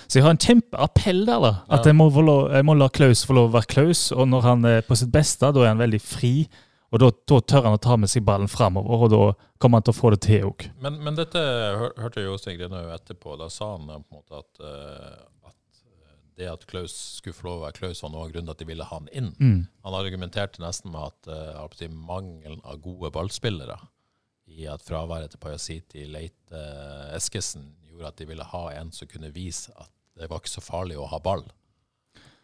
Så jeg har en kjempeappell der, da. At Ja. jeg, må lov, jeg må la Klaus få lov å være Klaus. Og når han er på sitt beste, da er han veldig fri. Og da, da tør han å ta med seg ballen framover, og da kommer han til å få det til òg. Men, men dette hør, hørte Jostein Grenøy etterpå. Da sa han på en måte at, uh, at det at Klaus skulle få lov å være Klaus, var noe av grunnen til at de ville ha han inn. Mm. Han argumenterte nesten med at eh, jeg si, mangelen av gode ballspillere i at fraværet til Pajasiti, Leite, Eskesen gjorde at de ville ha en som kunne vise at det var ikke så farlig å ha ball,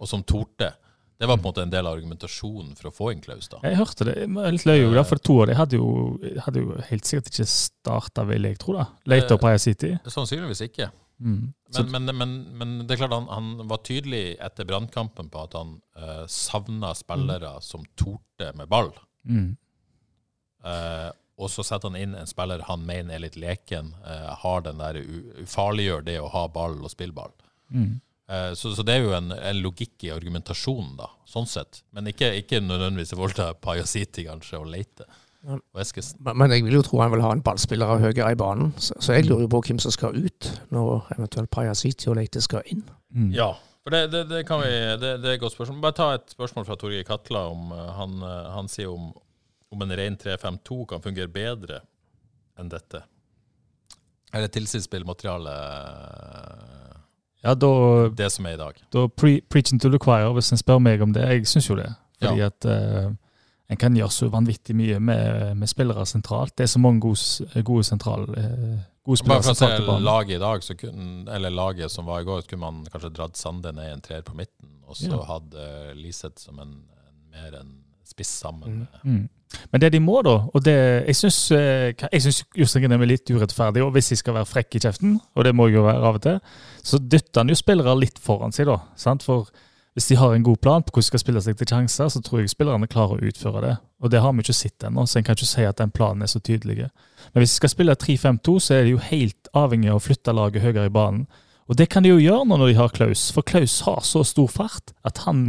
og som torde. Det var på en måte en del av argumentasjonen for å få inn Klaus. da. Jeg hørte det. Jeg var litt løy òg, for to år. de hadde jo, hadde jo helt sikkert ikke starta, vil jeg tro. da. Leite og Paia City. Sannsynligvis ikke. Mm. Men, men, men, men det er klart han, han var tydelig etter brannkampen på at han uh, savna spillere som torde med ball. mm. Uh, og så setter han inn en spiller han mener er litt leken, uh, har den der ufarliggjør det å ha ball og spille ball. Mm. Uh, så, så det er jo en, en logikk i argumentasjonen, da, sånn sett. Men ikke, ikke nødvendigvis i forhold til Pajasiti kanskje, og Leite og Eskesen. Men men jeg vil jo tro han vil ha en ballspiller av høyere i banen. Så, så jeg lurer jo på hvem som skal ut, når eventuelt Pajasiti og Leite skal inn. Mm. Ja, for det, det, det kan vi det, det er et godt spørsmål. Bare ta et spørsmål fra Torgeir Katla. om eh, han, eh, han sier om, om en ren 3-5-2 kan fungere bedre enn dette. Er det tilsynsspillmateriale eh, Ja, da, det som er i dag? da pre preaching to the choir, hvis en spør meg om det. Jeg syns jo det. Fordi Ja. at eh, en kan gjøre så vanvittig mye med, med spillere sentralt. Det er så mange gode, gode sentral eh, gode spillere Bare for å se laget i dag, så kunne, eller laget som var i går, så kunne man kanskje dratt Sande ned i en treer på midten, og så Ja. hadde Liseth som en, en mer en spiss sammen. Mm. Mm. Men det de må, da og det, Jeg syns eh, Jostein Grine er litt urettferdig, og hvis jeg skal være frekk i kjeften, og det må jeg jo være av og til, så dytter han jo spillere litt foran seg, da. Sant? For hvis de har en god plan på hvordan de skal spille seg til sjanser, så tror jeg spillerne klarer å utføre det. Og det har vi ikke sett ennå, så en kan ikke si at den planen er så tydelig. Men hvis de skal spille 3-5-2, så er de jo helt avhengig av å flytte laget høyere i banen. Og det kan de jo gjøre nå når de har Klaus, for Klaus har så stor fart at han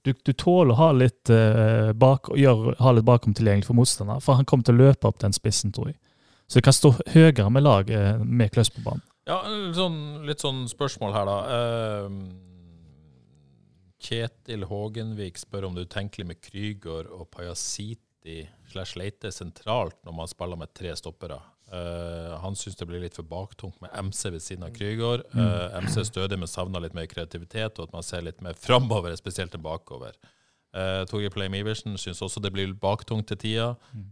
Du, du tåler å ha litt, uh, bak, gjør, ha litt bakom tilgjengelig for motstander, for han kommer til å løpe opp den spissen, tror jeg. Så det kan stå høyere med laget med Klaus på banen. Ja, sånn, litt sånn spørsmål her, da. Eh, Kjetil Hågenvik spør om det er utenkelig med Krygård og Pajasiti slash Leite sentralt når man spiller med tre stoppere. Uh, han syns det blir litt for baktungt med MC ved siden av Krygård. Uh, MC er stødig, men savner litt mer kreativitet, og at man ser litt mer framover, spesielt enn bakover. Uh, Torgeir Pleim Iversen syns også det blir baktungt til tida.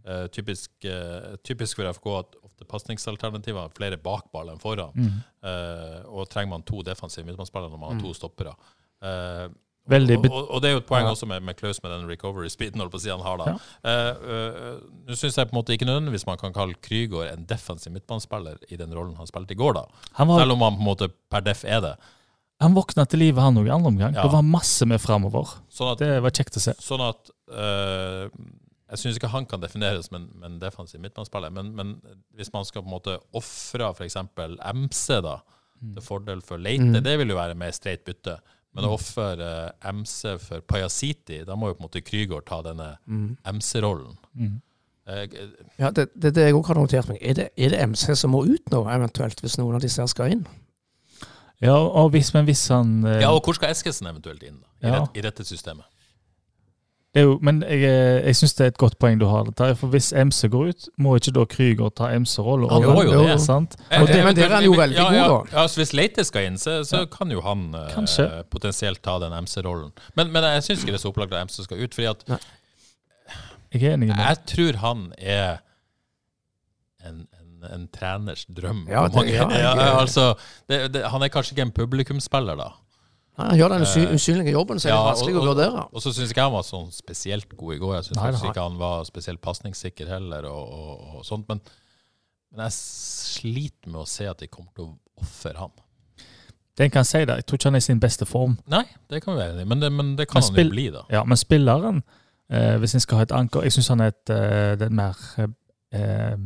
Uh, typisk, uh, typisk for FK at ofte pasningsalternativer er flere bak ball enn foran. Eh, og trenger man to defensive midtbanespillere når man har to stoppere. Eh, Veldig og, og, og det er jo et poeng Ja. også med, med Klaus med den recovery-speeden holdt på å si han har. da. Ja. uh, uh, Nå syns jeg på en måte ikke nødvendigvis man kan kalle Krygård en defensiv midtbanespiller i den rollen han spilte i går, da. Var, Selv om han på en måte per def er det. han våkna til livet, han òg, i andre omgang. Ja. Det var masse med framover. Sånn at, Det var kjekt å se. sånn at uh, Jeg syns ikke han kan defineres som en, en defensiv midtbanespiller, men, men hvis man skal på en måte ofre f.eks. MC da, til fordel for Leite, det vil jo være mer streit bytte. Men å ofre eh, MC for Pajasiti, da må jo på en måte Krygård ta denne MC-rollen. Mm. Eh, Ja, Det det, det jeg òg har notert meg. Er det, er det MC som må ut nå, eventuelt, hvis noen av disse her skal inn? Ja, og hvis, men hvis han eh, ja, og hvor skal Eskesen eventuelt inn da, i, Ja. det, i dette systemet? Det er jo, Men jeg, eh, jeg syns det er et godt poeng du har. Terje, For hvis MC går ut, må ikke da Krüger ta MC-rollen? Han må jo det. Sant? Og det- men der er han jo veldig ja, ja, god, da. Ja, så Hvis Leite skal inn, så, så kan jo han eh, Kanskje. potensielt ta den MC-rollen. Men, men jeg syns ikke det er så opplagt at MC skal ut. fordi at Jeg er enig med jeg tror han er en, en, en treners drøm. Ja, det- ja, jeg- ja, altså, det, det, han er kanskje ikke en publikumsspiller, da. Han gjør den usy- usynlige jobben, så er det Eh, Ja, vanskelig og- å vurdere. Og så syns ikke han var sånn spesielt god i går. Jeg syns ikke han var spesielt pasningssikker heller. Og, og, og sånt, men, men jeg sliter med å se at de kommer til å ofre ham. Den kan si det. Jeg tror ikke han er i sin beste form. Nei, det kan vi være enig i, men det, men det kan Men han jo bli, da. Ja, Men spilleren, eh, hvis en skal ha et anker Jeg syns han er et eh, er mer eh,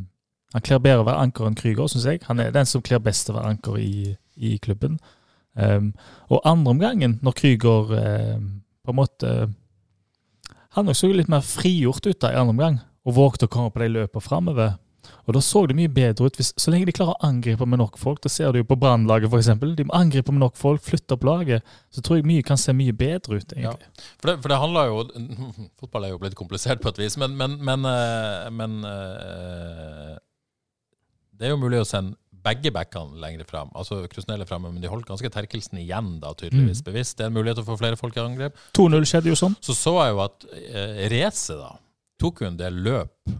Han kler bedre å være anker enn Krüger, syns jeg. Han er den som kler best å være anker i, i klubben. Um, og andre omgangen, når Krüger um, på en måte Han også så litt mer frigjort ut da i andre omgang, og vågte å komme på de løpene framover. Og da så det mye bedre ut. Hvis, så lenge de klarer å angripe med nok folk, da ser du jo på Brannlaget f.eks. De må angripe med nok folk, flytte opp laget. Så tror jeg mye kan se mye bedre ut, egentlig. Ja. For, det, for det handler jo Fotball er jo blitt komplisert på et vis, men, men, men, eh, men uh, Det er jo mulig å sende begge backene lenger frem. Altså Krusnell er fremme, men de holdt ganske Terkelsen igjen, da, tydeligvis mm. bevisst. Det er en mulighet til å få flere folk i angrep. 2-0 skjedde jo sånn. Så så jeg jo at eh, Reze da tok jo en del løp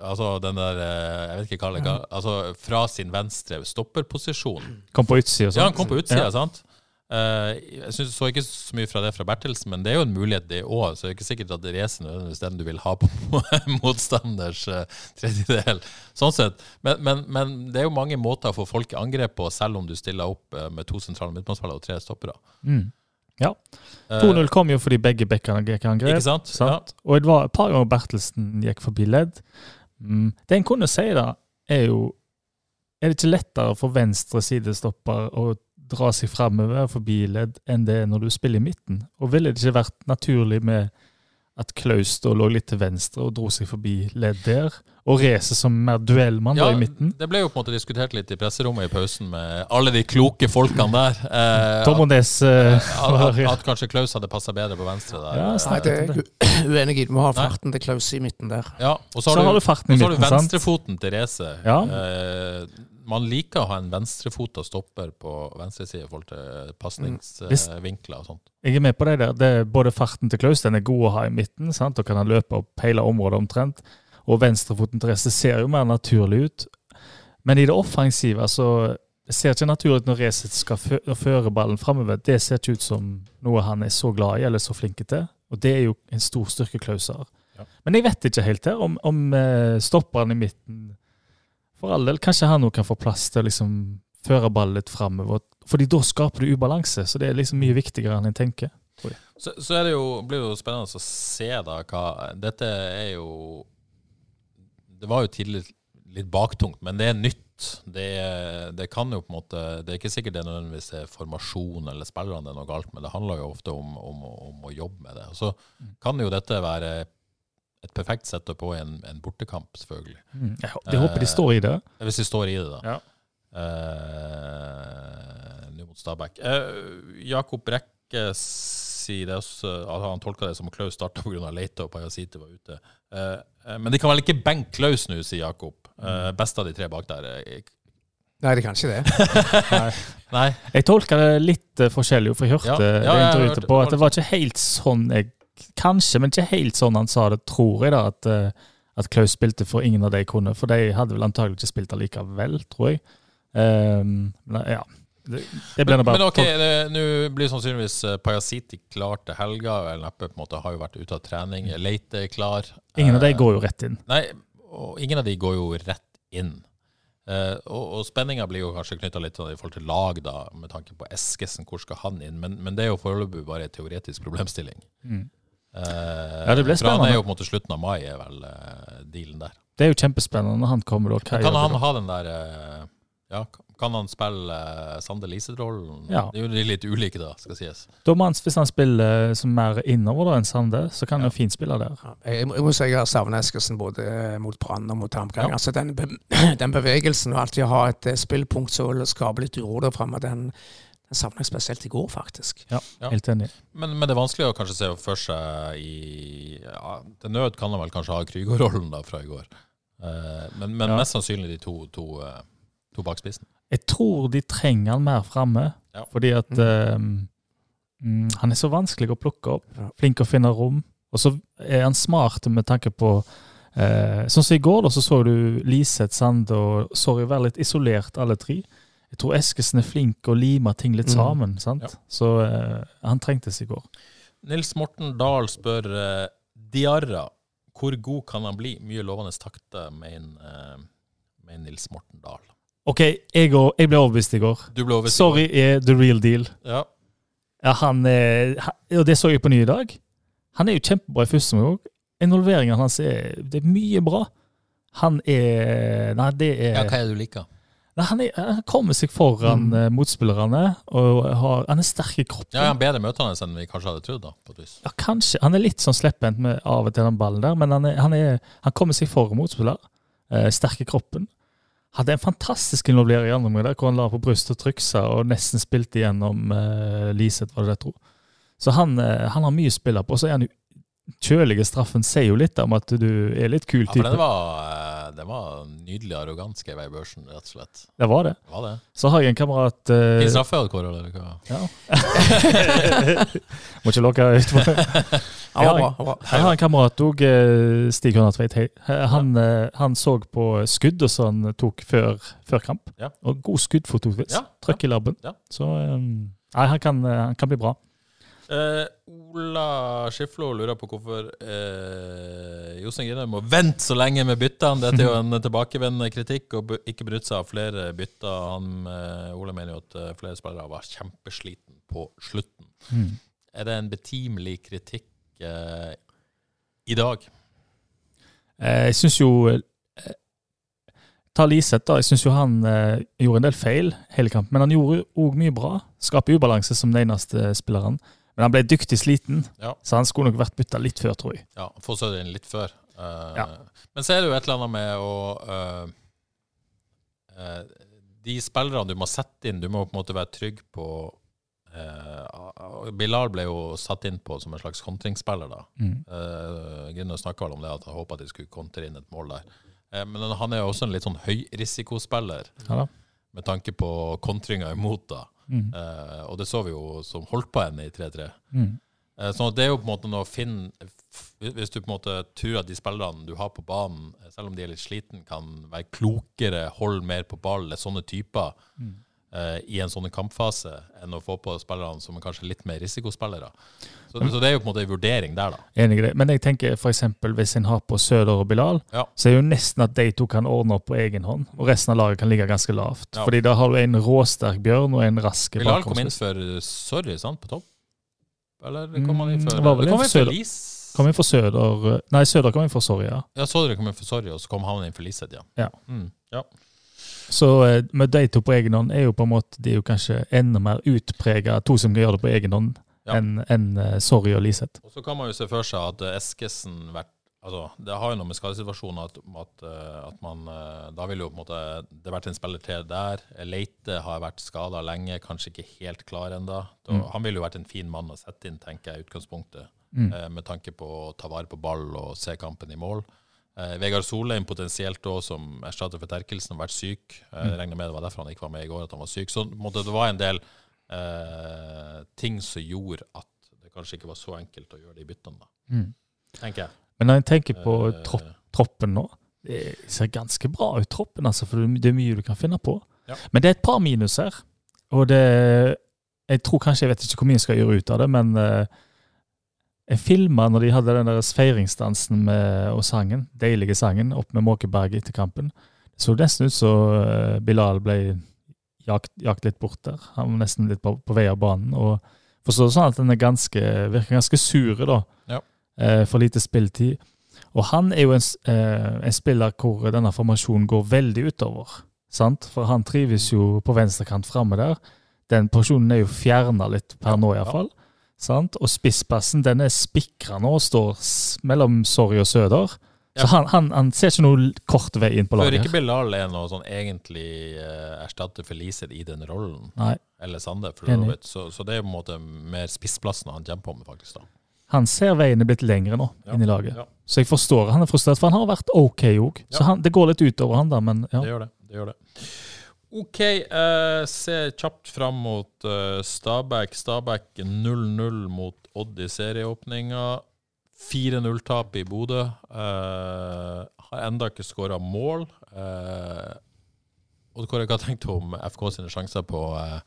Altså den der eh, Jeg vet ikke hva det er. Altså fra sin venstre stopperposisjon. Kom på utsida, sant? Ja, han kom på utsida, ja. sant? Uh, jeg synes, så ikke så mye fra det fra Bertelsen, men det er jo en mulighet, det òg. Så det er ikke sikkert at Resen nødvendigvis den du vil ha på motstanders uh, tredjedel. Sånn sett. Men, men, men, det er jo mange måter å få folk i angrep på, selv om du stiller opp uh, med to sentrale midtbanespillere og tre stoppere. Mm. Ja. 2-0 kom jo fordi begge bekkene gikk i angrep. Ikke sant? sant? Ja. Og det var et par ganger Bertelsen gikk forbi ledd. Mm. Det en kunne si, da, er jo Er det ikke lettere for venstre sidestopper å dra seg framover forbi ledd enn det er når du spiller i midten? Og ville det ikke vært naturlig med at Klaus da lå litt til venstre og dro seg forbi ledd der. Og Race som mer duellmann ja, i midten. Det ble jo på en måte diskutert litt i presserommet i pausen med alle de kloke folkene der. Eh, Tom Ones, eh, at, at, at, kanskje Klaus hadde passa bedre på venstre der. Ja, Nei, det er uenig i. Du må ha farten til Klaus i midten der. Ja, Og så har, så du, har du, farten i midten, sant? Og så har du venstrefoten til Race. Ja. Eh, man liker å ha en venstrefota stopper på venstre side i forhold til pasningsvinkler og sånt. Jeg er med på det der. Det er både farten til Klaus den er god å ha i midten. sant? Og kan han løpe opp hele området omtrent. Og venstrefoten til Reze ser jo mer naturlig ut. Men i det offensive så ser ikke naturlig ut når Resett skal føre ballen framover. Det ser ikke ut som noe han er så glad i eller så flink til. Og det er jo en stor styrke Klaus har. Ja. Men jeg vet ikke helt her om, om stopperen i midten for all del, kanskje han òg kan få plass til å liksom føre ballen litt framover. Fordi da skaper du ubalanse, så det er liksom mye viktigere enn en tenker. Så, så er det jo, blir det jo spennende å se da hva Dette er jo Det var jo tidlig litt baktungt, men det er nytt. Det, det, kan jo på en måte Det er ikke sikkert det nødvendigvis er formasjon eller spillerne det er noe galt med. Det handler jo ofte om, om, om å jobbe med det. Så mm. kan jo dette være et perfekt setup på en, en bortekamp, selvfølgelig. Mm, jeg, jeg håper de står i det. Eh, hvis de står i det, da. Ja. Eh, Nå mot Stabæk. Eh, Jakob Brekke sier det også, at han tolka det som at Klaus starta pga. Leite og Pajasite var ute. Eh, eh, men de kan vel ikke benke Klaus nå, sier Jakob. Eh, mm. best av de tre bak der. Nei, de kan ikke det. Nei. Nei. Jeg tolka det litt forskjellig, for jeg hørte ja, ja, jeg intervjuet på at det var ikke helt sånn jeg Kanskje, men ikke helt sånn han sa det, tror jeg. da, at, eh, at Klaus spilte for ingen av de kunne. For de hadde vel antagelig ikke spilt allikevel, tror jeg. Um, men, ja. Det, det men, men, ok, nå blir sannsynligvis uh, Pajasiti klar til helga. Eller neppe på en måte har jo vært ute av trening. Mm. Leite er klar. Ingen av de går jo rett inn. Nei, og ingen av de går jo rett inn. Uh, og, og spenninga blir jo kanskje knytta litt til i forhold til lag, da, med tanke på Eskesen. Hvor skal han inn? Men, men det er jo foreløpig bare en teoretisk problemstilling. Mm. Uh, ja, det ble spennende. Han er jo på en måte slutten av mai, er vel uh, dealen der. Det er jo kjempespennende når han kommer. Og Kan han ha den der uh, Ja, kan han spille Sande Liseth-rollen? Ja. Det er jo litt ulike, da, skal sies. Da Hvis han spiller som mer innover da enn Sande, så kan han ja. fint spille der. Ja, jeg, må, jeg, må si jeg har savnet Eskesen både mot Brann og mot HamKam. Ja. Altså, den, den, bevegelsen og alltid ha et spillpunkt som skaper litt uro der framme, den den savna jeg spesielt i går, faktisk. Ja, helt enig. Men, men, det er vanskelig å kanskje se for seg i ja, Til nød kan han vel kanskje ha Krüger-rollen fra i går. Uh, men, men ja. mest sannsynlig de to, to, uh, to bak spissen. Jeg tror de trenger han mer framme, ja. fordi at mm. um, han er så vanskelig å plukke opp. Flink å finne rom. Og så er han smart med tanke på uh, Sånn som i går, da, så så du Liseth, Sande og Sorry være litt isolert, alle tre jeg tror Eskesen er flink og limer ting litt mm. sammen. sant? Ja. Så uh, han trengtes i går. Nils Morten Dahl spør uh, Diarra, hvor god kan han bli? Mye lovende takter, mener uh, men Nils Morten Dahl. OK, jeg, går, jeg ble overbevist i går. Du ble overbevist Sorry er the real deal. Ja. ja han er, Og det så jeg på ny i dag. Han er jo kjempebra i første omgang. Involveringen hans er, det er mye bra. Han er Nei, det er Ja, Hva er det du liker? Han, er, han, kommer seg foran mm. Eh, motspillerne, og har, han er sterk i kroppen. Ja, Han er bedre møtende enn vi kanskje hadde trodd. da, på et vis. Ja, kanskje. Han er litt sånn slepphendt av og til den ballen der, men han, er, han, er, han kommer seg foran motspiller. Eh, sterk i kroppen. Hadde en fantastisk involvering i andre omgang, hvor han la på brystet og tryksa og nesten spilte igjennom eh, Liseth, var det det jeg tror. Så han, eh, han har mye å spille på. Så er han jo kjølige straffen sier jo litt om at du er litt kul Ja, for den var, eh, den var nydelig arroganske jeg i børsen, rett og slett. Det var det. Det var det. Så har jeg en kamerat eh, Fin straffe, Kåre, eller hva? Ja. Må ikke lukke ut Jeg. Jeg har en kamerat òg, Stig Gunnar Tveit. hei. Han, eh, han så på skudd som han tok før, før kamp. Ja. Og god skuddfotovis. Ja, Trøkk i labben. Ja. Så um, nei, han kan, eh, han kan bli bra. Eh, Ola Skiflo lurer på hvorfor eh, Jostein Grine må vente så lenge med byttene. Dette er jo en tilbakevendende kritikk, og ikke benytte seg av flere bytter. Han, eh, Ola mener jo at eh, flere spillere var kjempesliten på slutten. Mm. Er det en betimelig kritikk eh, i dag? Eh, Jeg syns jo eh, Ta Liseth, da. Jeg syns jo han eh, gjorde en del feil hele kampen, men han gjorde òg mye bra. Skaper ubalanse som den eneste spilleren. Men han ble dyktig sliten, Ja. så han skulle nok vært bytta litt før, tror jeg. Ja, få inn litt før. Uh, Ja. Men så er det jo et eller annet med å uh, uh, De spillerne du må sette inn, du må på en måte være trygg på Bilal ble jo satt inn på som en slags kontringsspiller, da. Mm. Gunnar snakka vel om det, at han håpa de skulle kontre inn et mål der. Men han er jo også en litt sånn høyrisikospiller, Ja med tanke på kontringa imot, da. Mm. Eh, og det så vi jo som holdt på henne i 3-3. Mm. Uh, så det er jo på en måte noe å finne Hvis du på en måte tror at de spillerne du har på banen, selv om de er litt sliten, kan være klokere, holde mer på ball, sånne typer eh, i en sånn kampfase, enn å få på spillerne som er kanskje litt mer risikospillere. Så, så det er jo på en måte en vurdering der, da. Enig i det. Men jeg tenker eksempel hvis en har på Søder og Bilal, Ja. så er det jo nesten at de to kan ordne opp på egen hånd, og resten av laget kan ligge ganske lavt. Ja. Fordi da har du en råsterk Bjørn og en rask Bilal kom inn før Sorry, sant, på topp? Eller kom han inn Mm, det kom inn for Søder. Lis? Kom inn for Søder Nei, Søder kom inn for Sorry, ja. Ja, Søder kom inn for Sorry, og så kom han inn for Liseth, ja. Ja. Mm, ja. Så eh, med de to på egen hånd er jo på en måte De er jo kanskje enda mer utprega to som gjør det på egen hånd, Ja. enn en, eh, Sorry og Liseth. Og så kan man jo se for seg at eh, Eskesen vært Altså, Det har jo noe med skadesituasjonen at, at, at man Da vil jo på en måte det vært en spiller til der. Leite har vært skada lenge, kanskje ikke helt klar ennå. Han ville jo vært en fin mann å sette inn, tenker jeg, i utgangspunktet. Mm. Med tanke på å ta vare på ball og se kampen i mål. Eh, Vegard Solheim potensielt òg som erstatter for Terkelsen, har vært syk. Eh, Jeg regner med det var derfor han ikke var med i går, at han var syk. Så måtte, det var en del eh, ting som gjorde at det kanskje ikke var så enkelt å gjøre de byttene, da. Mm. tenker jeg. Men når jeg tenker på Eh, tropp, troppen nå Det ser ganske bra ut, troppen, altså, for det er mye du kan finne på. Ja. Men det er et par minus her. Og det Jeg tror kanskje, jeg vet ikke hvor mye jeg skal gjøre ut av det, men eh, jeg filma når de hadde den der feiringsdansen med, og sangen, deilige sangen, opp med Måkeberg etter kampen. Det så nesten ut som eh, Bilal ble jakt, jakt litt bort der. Han var nesten litt på, på vei av banen. og Forstår det sånn at den er ganske, virker ganske sure, da. Ja. Eh, for lite spilletid. Og han er jo en, eh, en spiller hvor denne formasjonen går veldig utover. Sant? For han trives jo på venstrekant framme der. Den porsjonen er jo fjerna litt per nå, iallfall. Sant? Og spisspassen den er spikra nå og står mellom Sorry og Søder. Ja. Så han, han, han ser ikke noe kort vei inn på laget. laget. ikke Bilal er noe sånn egentlig uh, erstatter for i den rollen. Nei. Eller Sande, for så vidt. Så, så det er på en måte mer spissplassen han kjemper med, faktisk. da. Han ser veien er blitt lengre nå Ja. inn i laget. Ja. Så jeg forstår han er frustrert, for han har vært OK òg. Så han, det går litt utover han da, men ja. Det gjør det. det gjør det. OK, eh, se kjapt fram mot eh, Stabæk. Stabæk 0-0 mot Odd i serieåpninga. 4-0-tap i Bodø. Eh, har enda ikke skåra mål. Eh, Odd Kåre, hva tenkte du om FK sine sjanser på eh,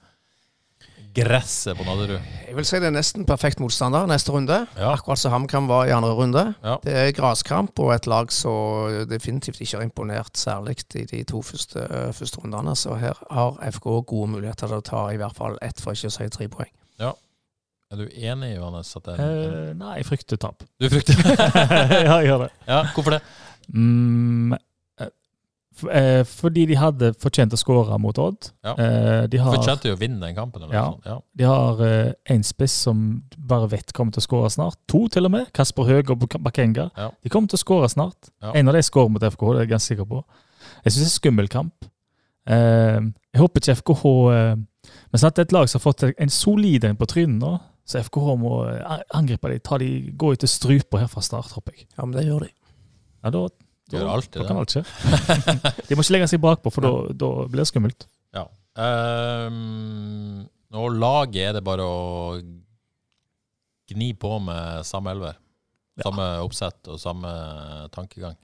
gresset på Nadderud? Jeg vil si det er nesten perfekt motstander neste runde. Ja. Akkurat som HamKam var i andre runde. Ja. Det er graskamp og et lag som definitivt ikke har imponert særlig i de to første, første rundene. Så her har FK gode muligheter til å ta i hvert fall ett, for ikke å si tre poeng. Ja. Er du enig, Johannes? At det er uh, nei, jeg frykter tap. Du frykter ja, jeg gjør det. Ja, hvorfor det? Mm, fordi de hadde fortjent å skåre mot Odd. Ja. Eh, de har, Fortjente jo å vinne den kampen. Eller Ja. ja. de har eh, en spiss som bare vet kommer til å skåre snart. To til og med. Kasper Høeg og Bakenga. Ja. De kommer til å skåre snart. Ja. En av de skårer mot FKH, det er jeg ganske sikker på. Jeg syns det er en skummel kamp. Eh, jeg håper ikke FKH eh, Men sant, det er et lag som har fått en solid en på trynet nå. Så FKH må eh, angripe dem, de, gå etter strupa her fra start, håper jeg. Ja, men det gjør de. Ja, da, da, Gjør alltid da kan alt skje. de må ikke legge seg bakpå, for da, da blir det skummelt. Ja. Um, og laget er det bare å gni på med samme elver. Ja. Samme oppsett og samme tankegang.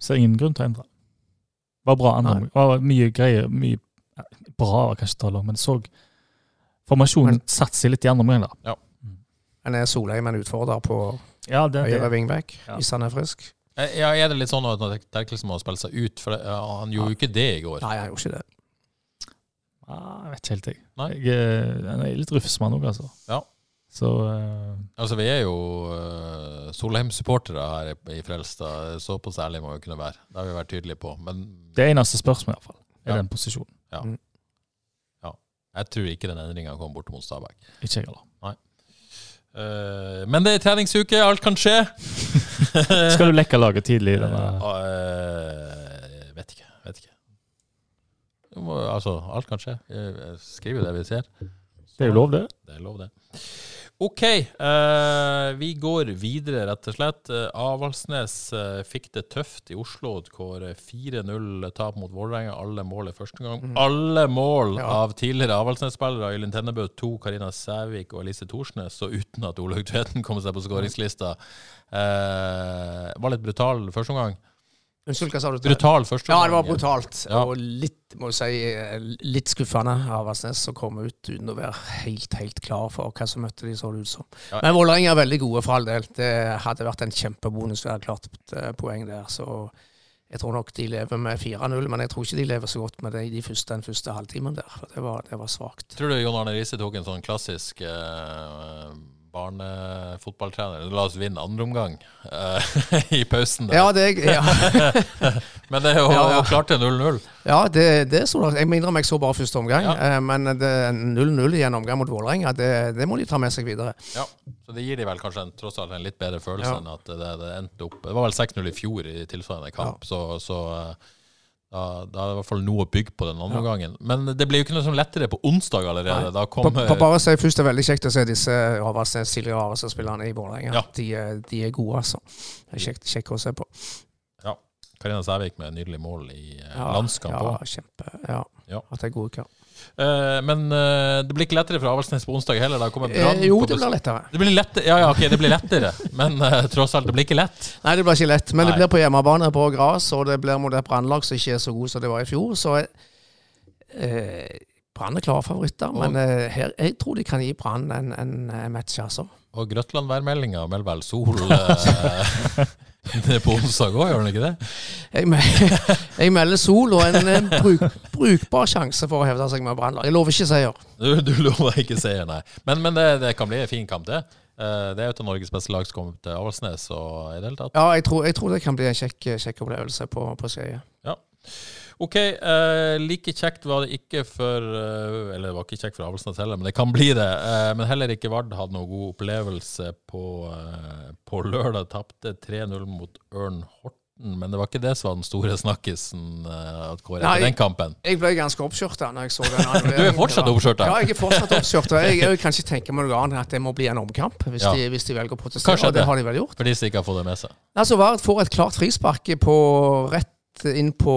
Så ingen grunn til å endre. Det var bra andre Det var mye greier. Mye ja, bra, var kanskje tale om, men så Formasjonen satte seg litt i andre omgang, da. Men er Solheim en utfordrer på Ja, det, høyre det, wingback Ja. hvis han er frisk? Eh, Ja, Er det litt sånn at Terkelsen må spille seg ut? For det, ja, Han gjorde jo ikke det i går. Nei, han gjorde ikke det. ah, jeg vet ikke helt, jeg. Nei. jeg eh, er litt rufsmann òg, altså. Ja. Så uh... Altså, Vi er jo uh, Solheim-supportere her i, i Frelstad. Såpass ærlig må vi kunne være. Det har vi vært tydelige på. Men det eneste spørsmålet, iallfall, er Ja. den posisjonen. jeg tror ikke den endringa kommer bort mot Stabæk. Ikke jeg heller. Eh, men det er treningsuke, alt kan skje. Skal du lekke laget tidlig denne Eh, vet ikke. Vet ikke. Må, altså, alt kan skje. Jeg skriver det vi ser. Det er jo lov, det. Det er lov, det. OK. uh, vi går videre, rett og slett. Uh, Avaldsnes uh, fikk det tøft i Oslo. Hvor 4-0-tap mot Vålerenga. Alle mål i første gang. Alle mål Ja. av tidligere Avaldsnes-spillere. Øyvind Tennebø, to Karina Sævik og Elise Thorsnes. Og uten at Olaug Tveten kom seg på skåringslista. Uh, var litt brutal første omgang. Unnskyld, hva sa du? Brutal første Ja, det var brutalt. Ja. Og litt, må du si, eh, litt skuffende av Vassnes å komme ut uten å være helt helt klar for hva som møtte de, så det ut som. Ja. Men Vålerenga er veldig gode, for all del. Det hadde vært en kjempebonus å ha klart eh, poeng der. Så jeg tror nok de lever med 4-0, men jeg tror ikke de lever så godt med det i de første, den første halvtimen der. For det var, det var svakt. Tror du Jon Arne Riise tok en sånn klassisk eh, barnefotballtrener? La oss vinne andre omgang eh, i pausen. Der. Ja, det, er, ja. Men det er jo Ja, ja. klart til 0-0. ja det, det så da. Jeg må innrømme jeg så bare første omgang, Ja. eh, men 0-0 i en omgang mot Vålerenga, det, det må de ta med seg videre. Ja. Så det gir de vel kanskje en, tross alt en litt bedre følelse enn at det, det endte opp Det var vel 6-0 i fjor i tilsvarende kamp, så, så eh, da, da er det i hvert fall noe å bygge på den andre Ja. gangen. Men det blir jo ikke noe sånn lettere på onsdag allerede. Da kom, På, på bare si først, det er veldig kjekt å se disse Avaldsnes, tidligere Avaldsnes-spillerne i Vålerenga. Ja. De, de er gode, altså. Det er kjekt, kjekt å se på. Karina Sævik med nydelig mål i eh, Ja, landskamp ja, kjempe. Ja. Ja. At det er gode uker. Eh, men eh, det blir ikke lettere for Avaldsnes på onsdag heller. Eh, jo, det blir lettere. Det blir lettere, ja, ja, ok, det blir lettere, men eh, tross alt, det blir ikke lett. Nei, det blir ikke lett, men Nei. det blir på hjemmebane på gress, og det blir mot et brannlag som ikke er så god som det var i fjor. Så eh, Brann er klare favoritter, Og- men eh, her, jeg tror de kan gi Brann en, en, match, altså. Og Grøtland-værmeldinga melder vel sol eh, på onsdag òg, gjør den ikke det? Jeg, me jeg melder sol og en en bruk, brukbar sjanse for å hevde seg med Brannlag. Jeg lover ikke seier. Du, du lover ikke seier, nei. Men, men det, det kan bli en fin kamp, det. Eh, det er jo til Norges beste lag som kommer til Avaldsnes og i det hele tatt. Ja, jeg tror, jeg tror det kan bli en kjekk, kjekk opplevelse på, på Skeie. OK, uh, like kjekt var det ikke for uh, Eller det var ikke kjekt for Avaldsnes heller, men det kan bli det. Uh, men heller ikke Vard hadde noen god opplevelse på, på lørdag. Tapte 3-0 mot Ørn Horten. Men det var ikke det som var den store snakkisen at Kåre etter den kampen. Jeg ble ganske oppskjørta når jeg så den. Du er fortsatt oppskjørta? Ja, jeg er fortsatt oppskjørta. Jeg, jeg kan ikke tenke meg noe annet enn at det må bli en omkamp, hvis, Ja. de, hvis de velger å protestere. Kanskje og det det. har de vel gjort. For de som ikke har fått det med seg. Altså, Vard får et klart frispark på, rett inn på,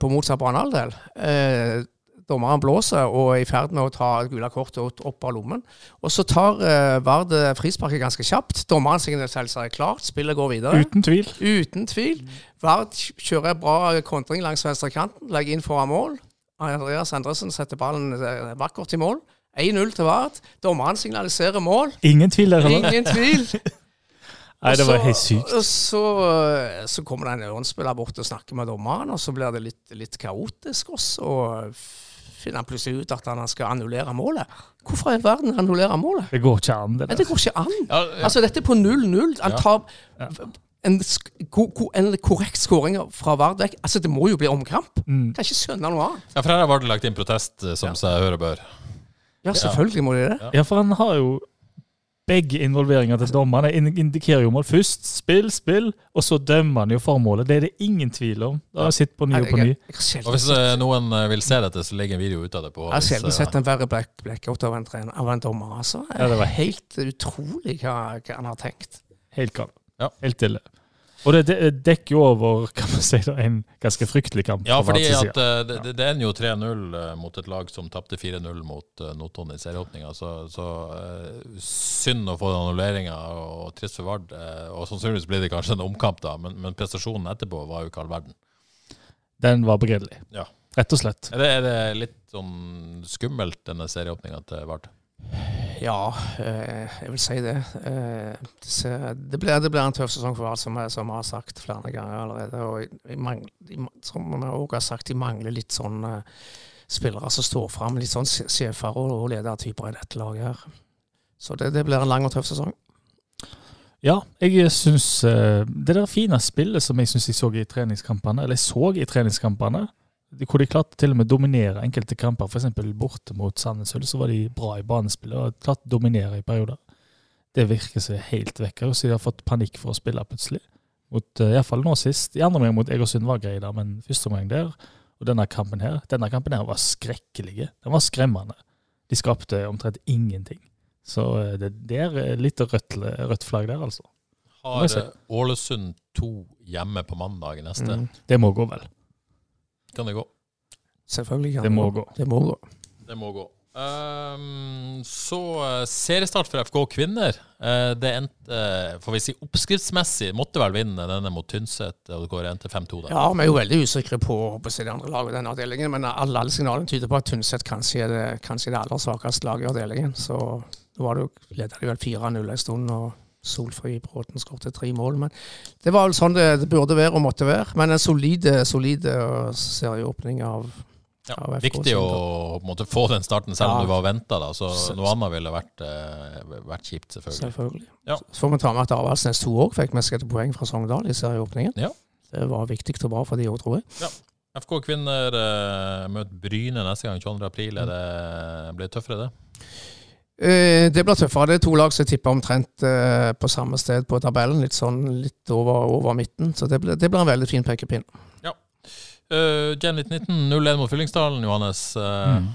på motsatt banehalvdel. Eh, dommeren blåser og er i ferd med å ta gule kortet opp- av lommen. Og så tar eh, Vard frisparket ganske kjapt. Dommeren signaliserer seg klart, spillet går videre. Uten tvil. Uten tvil. Vard kjører bra kontring langs venstre kanten, legger inn foran mål. Andreas Endresen setter ballen eh, vakkert i mål. 1-0 til Vard. Dommeren signaliserer mål. Ingen tvil der heller. Ingen tvil. Nei, det var helt sykt. Og så, så kommer det en Ørn-spiller bort og snakker med dommeren, og så blir det litt, litt kaotisk. Og finner han plutselig ut at han skal annullere målet. Hvorfor i verden annullere målet? Det går ikke an, det Nei, det går ikke an. Ja, ja. Altså, dette er på 0-0. Han tar Ja. en, en korrekt skåring fra Vardek Altså, det må jo bli omkamp. Mm. Kan ikke skjønne noe annet. Ja, for her har Vard lagt inn protest, eh, som seg høre bør. Ja, selvfølgelig må de det. Ja, for han har jo begge involveringer til dommerne. indikerer jo mål. Først spill, spill, og så dømmer han jo formålet. Det er det ingen tvil om. Da har jeg sett på ny og på ny. Og hvis eh, noen eh, vil se dette, så ligger en video ut av det på jeg har sjelden eh, sett en verre black, blackout av en, trener, av en dommer. Altså. Ja, det var helt utrolig hva, hva han har tenkt. Helt gal. Ja. Helt ille. Og det, dekker jo over kan man si, en ganske fryktelig kamp. Ja, fordi at eh, det, det, det ender jo 3-0 eh, mot et lag som tapte 4-0 mot uh, Notodden i serieåpninga. Så, så eh, synd å få den annulleringa og trist for Vard. eh, og sannsynligvis blir det kanskje en omkamp, da, men, men prestasjonen etterpå var jo ikke all verden. Den var begredelig. Ja. Rett og slett. Er det, er det litt sånn skummelt, denne serieåpninga til Vard? Ja, eh, jeg vil si det. Eh, det, blir, det blir en tøff sesong for alt, som, vi har sagt flere ganger allerede. Og mangler, som vi også har sagt, de mangler litt sånn eh, spillere som står fram. Litt sånn sj- sjefer og, ledertyper i dette laget her. Så det, det blir en lang og tøff sesong. Ja, jeg syns Det der fine spillet som jeg syns jeg så i treningskampene, eller jeg så i treningskampene, hvor de klarte til og med å dominere enkelte kamper, f.eks. borte mot Sandnes Ulf, så var de bra i banespillet og klarte å dominere i perioder. Det virker seg helt vekk, så de har fått panikk for å spille plutselig. Mot, uh, Iallfall nå sist. I andre omgang mot Egersund var grei der, men første omgang der, og denne kampen her, denne kampen her var skrekkelige. Den var skremmende. De skapte omtrent ingenting. Så eh, det, det er litt rødt, rødt flagg der, altså. Har eh, Ålesund to hjemme på mandag neste? Mm. Det må gå, vel. Kan det gå? Selvfølgelig kan Det det må gå. Det må gå. Det må gå. Um, så eh, seriestart for FK kvinner. Uh, det endte, eh, får vi si, oppskriftsmessig måtte vel vinne denne mot Tynset, og det går endte 5-2 der. Ja, vi er jo veldig usikre på, på de andre lagene i denne avdelingen, men alle, alle signalene tyder på at Tynset kanskje er det, kanskje er det aller svakeste laget i avdelingen. Så nå var det jo, ledet de vel 4-0 en stund, og Solfri Bråten skåret tre mål. Men det var vel sånn det, det burde være og måtte være. Men en solide uh, serieåpning av Ja, Ja, FK viktig å måte, få den starten, selv om Ja. du var venta. Så noe annet ville vært, eh, vært kjipt, selvfølgelig. Selvfølgelig. Ja. Så får vi ta med at Avaldsnes 2 òg fikk med seg et poeng fra Sogndal i serieåpningen. Ja. Det var viktig og bra for de òg, tror jeg. FK kvinner eh, møter Bryne neste gang, 22. april. Er det, blir tøffere, det? Eh, det blir tøffere. Det er to lag som tipper omtrent eh, på samme sted på tabellen. Litt sånn litt over, over midten. Så det blir, det blir en veldig fin pekepinn. Uh, Gen 19, 0-1 mot Fyllingsdalen, Johannes. Mm.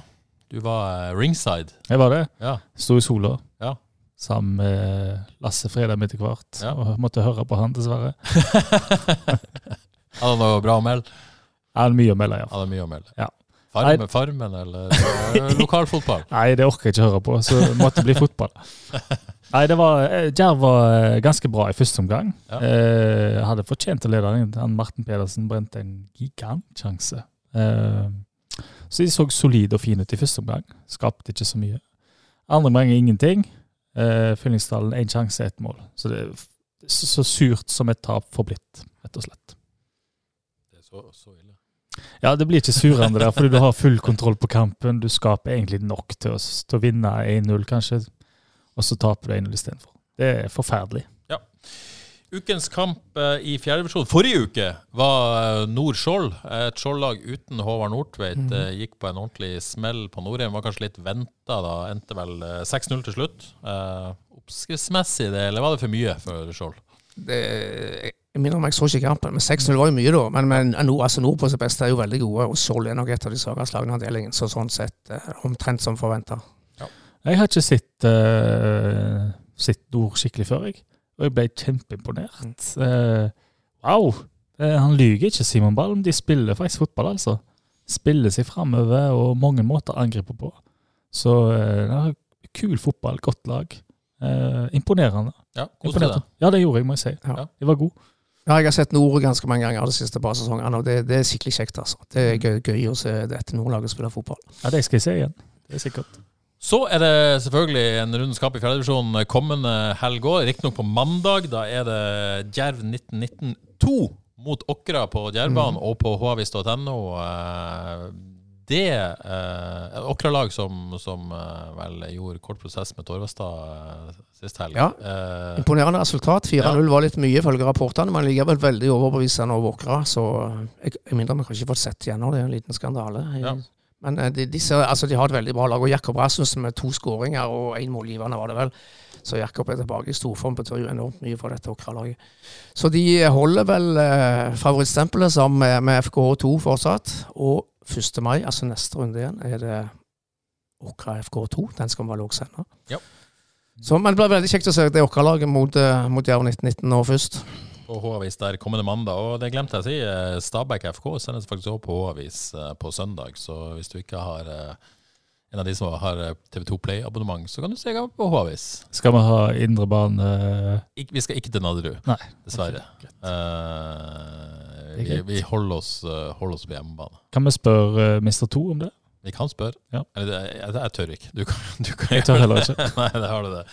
Du var ringside. Jeg var det. Ja. Sto i sola Ja. sammen med Lasse Fredheim etter hvert. Ja. Og måtte høre på han, dessverre. Hadde han noe bra å melde? Han hadde mye å melde, ja. Hadde mye å melde. Ja. Farmen, farmen eller eh, lokalfotball? Nei, det orker jeg ikke høre på, så det måtte bli fotball. Nei, det var, eh, Djerv var eh, ganske bra i første omgang. Ja. Eh, hadde fortjent å lede den. Han Martin Pedersen brente en gigantsjanse. Eh, så de så solide og fine ut i første omgang. Skapte ikke så mye. Andre omgang ingenting. Eh, Fyllingsdalen én sjanse, ett mål. Så det er så, så surt som et tap får blitt, rett og slett. Det er så, så ille. Ja, det blir ikke surende der, fordi du har full kontroll på kampen. Du skaper egentlig nok til å, til å vinne 1-0, kanskje, og så taper du 1-0 istedenfor. Det er forferdelig. Ja. Ukens kamp i i fjerdedivisjon forrige uke var eh, Nord-Skjold. Et Skjold-lag uten Håvard Nordtveit. Eh, Gikk på en ordentlig smell på Norheim. Var kanskje litt venta da. Endte vel eh, 6-0 til slutt. Eh, Oppskriftsmessig, det, eller var det for mye for Skjold? Det, jeg minner om jeg så ikke kampen, men 6-0 var jo mye, da. Men, men nord, altså Nord på sitt beste er jo veldig gode, og Skjold er nok et av de svakeste lagene i avdelingen. Så sånn sett eh, omtrent som forventa. Jeg har ikke sett, uh, sett Nord skikkelig før, jeg. Og jeg ble kjempeimponert. Uh, wow! Eh, han lyver ikke, Simon Balm. De spiller faktisk fotball, altså. Spiller seg framover og mange måter å angripe på. Så uh, kul fotball, godt lag. Eh, imponerende. Ja, imponerende. Ja, det gjorde jeg, må jeg si. Ja. De var gode. Ja, jeg har sett Nord ganske mange ganger de siste par sesongene, og det, det er skikkelig kjekt. altså. Det er gøy, gøy å se dette Nordlaget spille fotball. Ja, Det skal jeg se igjen. Det er sikkert. Så er det selvfølgelig en rundens kamp i fjerdedivisjon kommende helg òg. Riktignok på mandag. Da er det Djerv 1919 2 mot Åkra på Djervbanen og på havis.no. Eh, det eh, Åkra-lag som, som eh, vel gjorde kort prosess med Torvestad eh, sist helg. Ja. Eh, Imponerende resultat. 4-0 var litt mye, ifølge rapportene, men likevel veldig overbevisende over Åkra. Så jeg, jeg mindre vi ikke fått sett gjennom det, er en liten skandale. Ja. Men eh, de, ser, altså, de har et veldig bra lag. Og Jakob Rasmussen med to skåringer og én målgivende, var det vel. Så Jakob er tilbake i storform, betyr jo enormt mye for dette Åkra-laget. Så de holder vel eh, favorittstempelet sammen med, med FKH2 fortsatt. Og 1. mai, altså neste runde igjen, er det Åkra FK2. Den skal vi vel òg sende. Ja. Så, men det blir veldig kjekt å se det Åkra-laget mot, eh, mot Jerv 1919 nå først. på H-avis der kommende mandag. Og det glemte jeg å si, eh, Stabæk FK sendes faktisk også på H-avis eh, på søndag. Så hvis du ikke har en av de som har eh, TV2 Play-abonnement, så kan du se på H-avis. Skal vi ha indre bane Ik vi skal ikke til Nadderud, dessverre. Eh, vi, vi holder oss, eh, holder oss på hjemmebane. Kan vi spørre uh, Mr. 2 om det? Vi kan spørre. Ja. Eller jeg, jeg, jeg tør ikke. Du kan, du kan Jeg tør heller ikke. Nei, det har du det.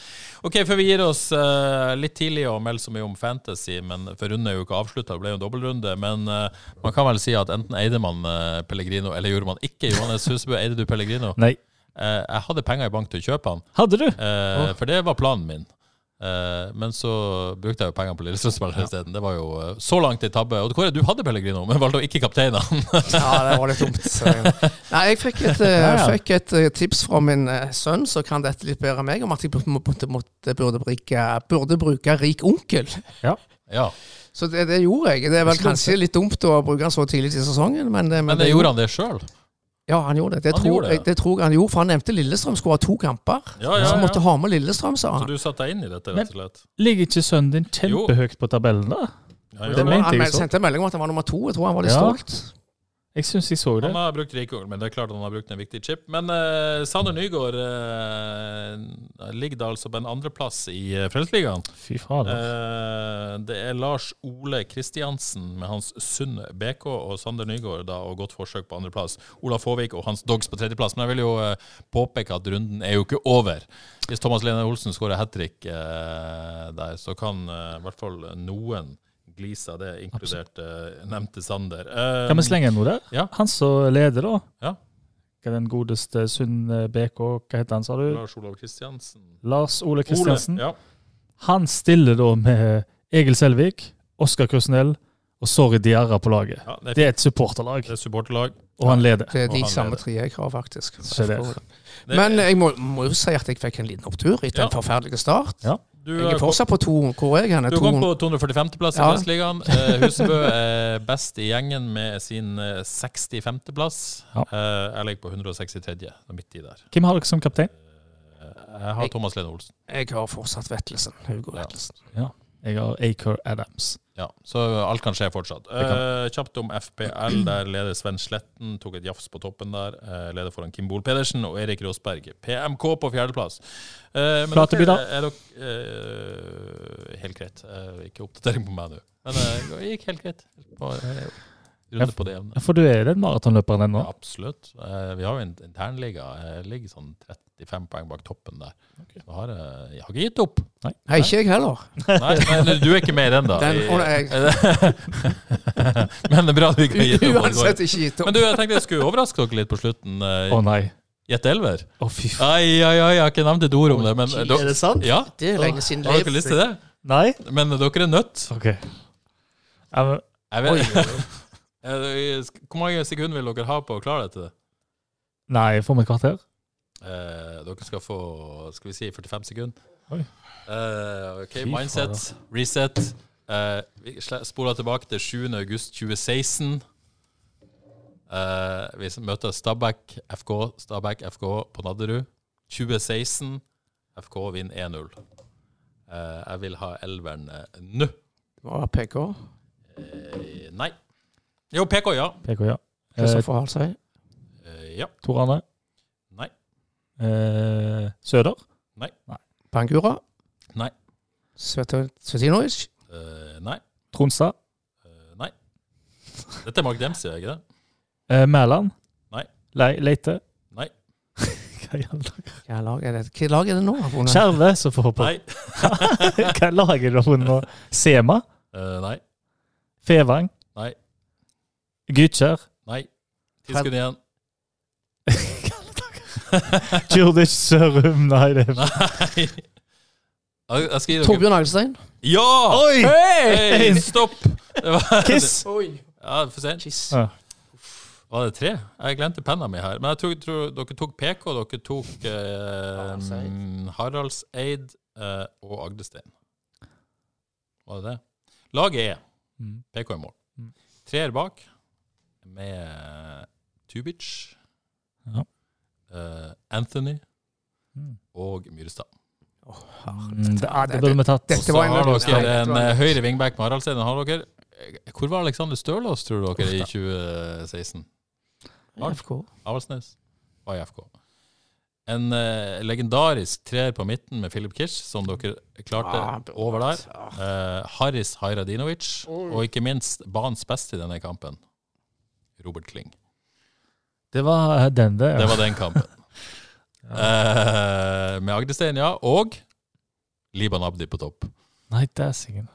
Ok, før vi gir oss uh, litt tidlig å melde så mye om fantasy, men for runden er jo ikke avslutta, det ble jo en dobbeltrunde. Men uh, man kan vel si at enten eide man uh, Pellegrino, eller gjorde man ikke. Johannes Husebø, eide du Pellegrino? Nei. jeg hadde penger i bank til å kjøpe han, Hadde du? Oh. for det var planen min. Eh, men så brukte jeg jo pengene på Lillestrøm-spillere isteden. Det var jo eh, så langt i tabbe. Og Kåre, du hadde Pellegrino, men valgte å ikke kapteine han. Ja, det var litt dumt. Nei, jeg fikk et, eh, Ja, ja. fikk et tips fra min sønn, som kan dette litt bedre enn meg, om at jeg burde, bruke, burde bruke rik onkel. ja. Så det, det gjorde jeg. Det er vel kanskje litt dumt å bruke han så tidlig i sesongen, men, det, Men det gjorde han det sjøl? Ja, han gjorde det. Det, Han tror, gjorde det, jeg, det tror jeg han gjorde, for han nevnte Lillestrøm skulle ha to kamper. Ja, ja, Så han måtte ha med Lillestrøm, sa han. Så du satte deg inn i dette, rett og slett? Ligger ikke sønnen din kjempehøyt på tabellen, da? Ja, Det det mente Han sendte en melding om at han var nummer to. Jeg tror han var litt Ja. stolt. Jeg syns jeg så det. Han har brukt rikongel, men det er klart han har brukt en viktig chip. Men uh, Sander Nygaard uh, ligger da altså på en andreplass i uh, Frelsesligaen. Fy fader. Uh, det er Lars Ole Kristiansen med hans Sund BK og Sander Nygaard da, og godt forsøk på andreplass. Ola Fåvik og hans Dogs på tredjeplass. Men jeg vil jo påpeke at runden er jo ikke over. Hvis Thomas Lene Olsen skårer hat trick der, så kan i hvert fall noen glise av det, inkludert uh, nevnte Sander. Eh, Kan vi slenge inn noe der? Ja. Han som leder, da. Ja. Hva er den godeste Sund eh, BK, hva heter han, sa du? Lars Olav Kristiansen. Lars Ole Kristiansen. Ole, ja. Han stiller da med Egil Selvik, Oskar Krusnell og Sorry Diarra på laget. Ja, det, er, Det er et supporterlag, det er supporterlag. og han leder. Det er de samme tre jeg har, faktisk. Men jeg må, må jo si at jeg fikk en liten opptur etter Ja. en forferdelig start. Du, Jeg er fortsatt på to Hvor er jeg hen? Du kom på 245.-plass i Ja. Vestligaen. Eh, Husebø er best i gjengen med sin eh, 65.-plass. Ja. Eh, jeg ligger på 163., så midt i der. Hvem har dere som kaptein? Eh, jeg har Thomas Lene Olsen. Jeg har fortsatt Vettelsen. Hugo Ja. Jeg har Acre Adams. Ja, så alt kan skje fortsatt. Eh, kjapt om FPL. Der leder Sven Sletten, tok et jafs på toppen der. Eh, leder foran Kim Bol Pedersen og Erik Rosberg. PMK på fjerdeplass. Eh, men Flateby, da? Er dere eh, Helt greit. Eh, ikke oppdatering på meg nå. Men eh, det gikk helt greit. På, eh, runde på det jevne. For du er den maratonløperen ennå? Ja, absolutt. Eh, vi har jo en internliga. Jeg ligger sånn 35 poeng bak toppen der. Så har jeg, jeg har ikke gitt opp. Nei, ikke jeg heller. Nei, nei, du er ikke med i den, da. Den, Men det er bra at vi ikke har gitt opp. uansett ikke gitt Men du, jeg tenkte jeg skulle overraske dere litt på slutten. Å oh, nei. Gjett elver. Å, fy faen. Ai, ai, ai, jeg har ikke nevnt et ord om det. Men, oh, er det sant? Ja, Det er lenge siden. Har dere lyst til det? Nei? Men dere er nødt. OK. Jeg, Jeg vet, Eh, Hvor mange sekunder vil dere ha på å klare dette? nei, får vi et kvarter? Eh, dere skal få skal vi si 45 sekunder. Oi. Eh, ok, Fy Mindset, reset. Eh, vi spoler tilbake til 7. august 2016. Eh, vi møter Stabæk FK, Stabæk FK på Nadderud. 2016. FK vinner 1-0. Eh, jeg vil ha elveren eh, nå. Det var PK. Eh, nei. Jo, PK, ja. PK, ja. Eh, Kristoffer Halsøy. Eh, ja. Tor Arne? Nei. Eh, Søder? Bangura. Nei. Svete- Svetinovic. Eh, nei. Tronstad? Eh, nei. Dette er Mark Dempsey, er ikke det? Eh, Mæland? Nei. Le Leite? Nei. Hva i alle dager? Hva lag er det, Hva lag er det nå? har vunnet? Skjerve, som får på. Nei. Hva lag er det hun nå? Sema? Eh, nei. Fevang? Gytkjær? Nei. Ti sekunder igjen. Djurdis Sørum, nei det er Nei. Jeg jeg skal gi dere Torbjørn Agelstein? Ja! Oi! Hei, stopp! Det var, Kiss! Ja, for sent. Kiss. Ja. Var det tre? Jeg glemte penna mi her. Men jeg tror, tror dere tok PK, dere tok eh, Haraldseid eh, og Agdestein. Var det det? Laget er Mm. PK i mål. Treer bak med eh, Tubic, Ja. uh, Anthony Mm. og Myrestad. Oh, det, det burde vi tatt. Dette Så var en har dere de- en eh, høyre wingback med Haraldseid. Har dere Hvor var Alexander Stølås, tror dere, i 2016? FK. Avaldsnes var i FK. En uh, legendarisk treer på midten med Filip Kirsch, som dere klarte Ah, over der. Uh, Haris Hajradinovic, og ikke minst banens beste i denne kampen, Robert Kling. Det var den, det. Det var den kampen. Eh, med Agdestein, ja. Og Liban Abdi på topp. Nei, dæsingen.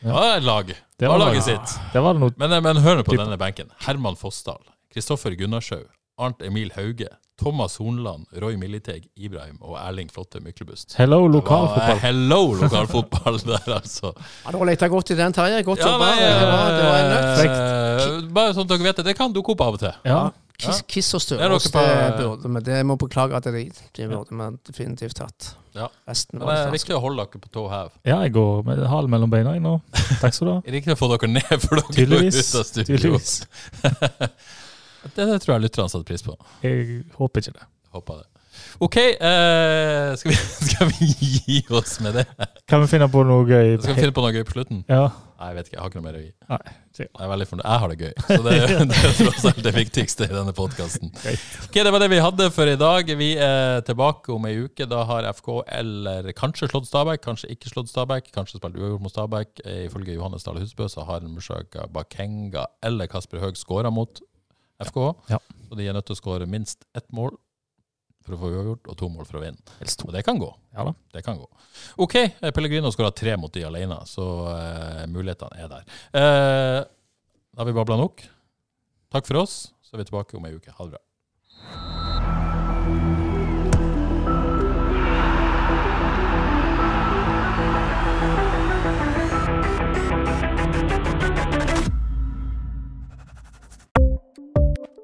Det var et lag. Det var laget lag. sitt. Det var noe Men, eh, men hør nå på denne benken. Herman Fossdal, Kristoffer Gunnarshaug, Arnt Emil Hauge, Thomas Hornland, Roy Milliteg, Ibrahim og Erling Flotte Myklebust. Hello, lokalfotball. Hello, lokalfotball der, altså. Ja, du har leta godt i den, Terje. Godt Ja, jobba. nei, Det var- det var en nøtt. eh, Bare sånn at dere vet det, det kan dukke opp av og til. Ja. Kiss, kiss og på- det burde vi Det må beklage at det det burde vi definitivt tatt. Ja. Resten Men var det er viktig å holde dere på tå hev. ja, jeg går med halen mellom beina nå. Takk skal du ha. Det Riktig å få dere ned for dere går ut av studio. Tydeligvis. Det, det tror jeg lytterne setter pris på. Jeg håper ikke det. Håper det. OK, eh, skal, vi, skal vi gi oss med det? Kan vi finne på noe gøy? Skal vi finne på noe gøy på slutten? Ja. Nei, jeg vet ikke. Jeg har ikke noe mer å gi. Nei. Jeg er veldig fornøyd. Jeg har det gøy. Så det, det er tross alt det viktigste i denne podkasten. Ok, det var det vi hadde for i dag. Vi er tilbake om ei uke. Da har FK eller kanskje slått Stabæk, kanskje ikke slått Stabæk, kanskje spilt uavgjort mot Stabæk. Ifølge Johannes Dale Husbø så har Mushaga Bakenga eller Kasper Høeg skåra mot FK. Ja. Så de er nødt til å skåre minst ett mål for å få uavgjort, og to mål for å vinne. Og det kan gå. Ja da. Det kan gå. OK, eh, Pellegrino skåra tre mot de alene, så uh, mulighetene er der. Uh, da har vi babla nok. Takk for oss, så er vi tilbake om ei uke. Ha det bra.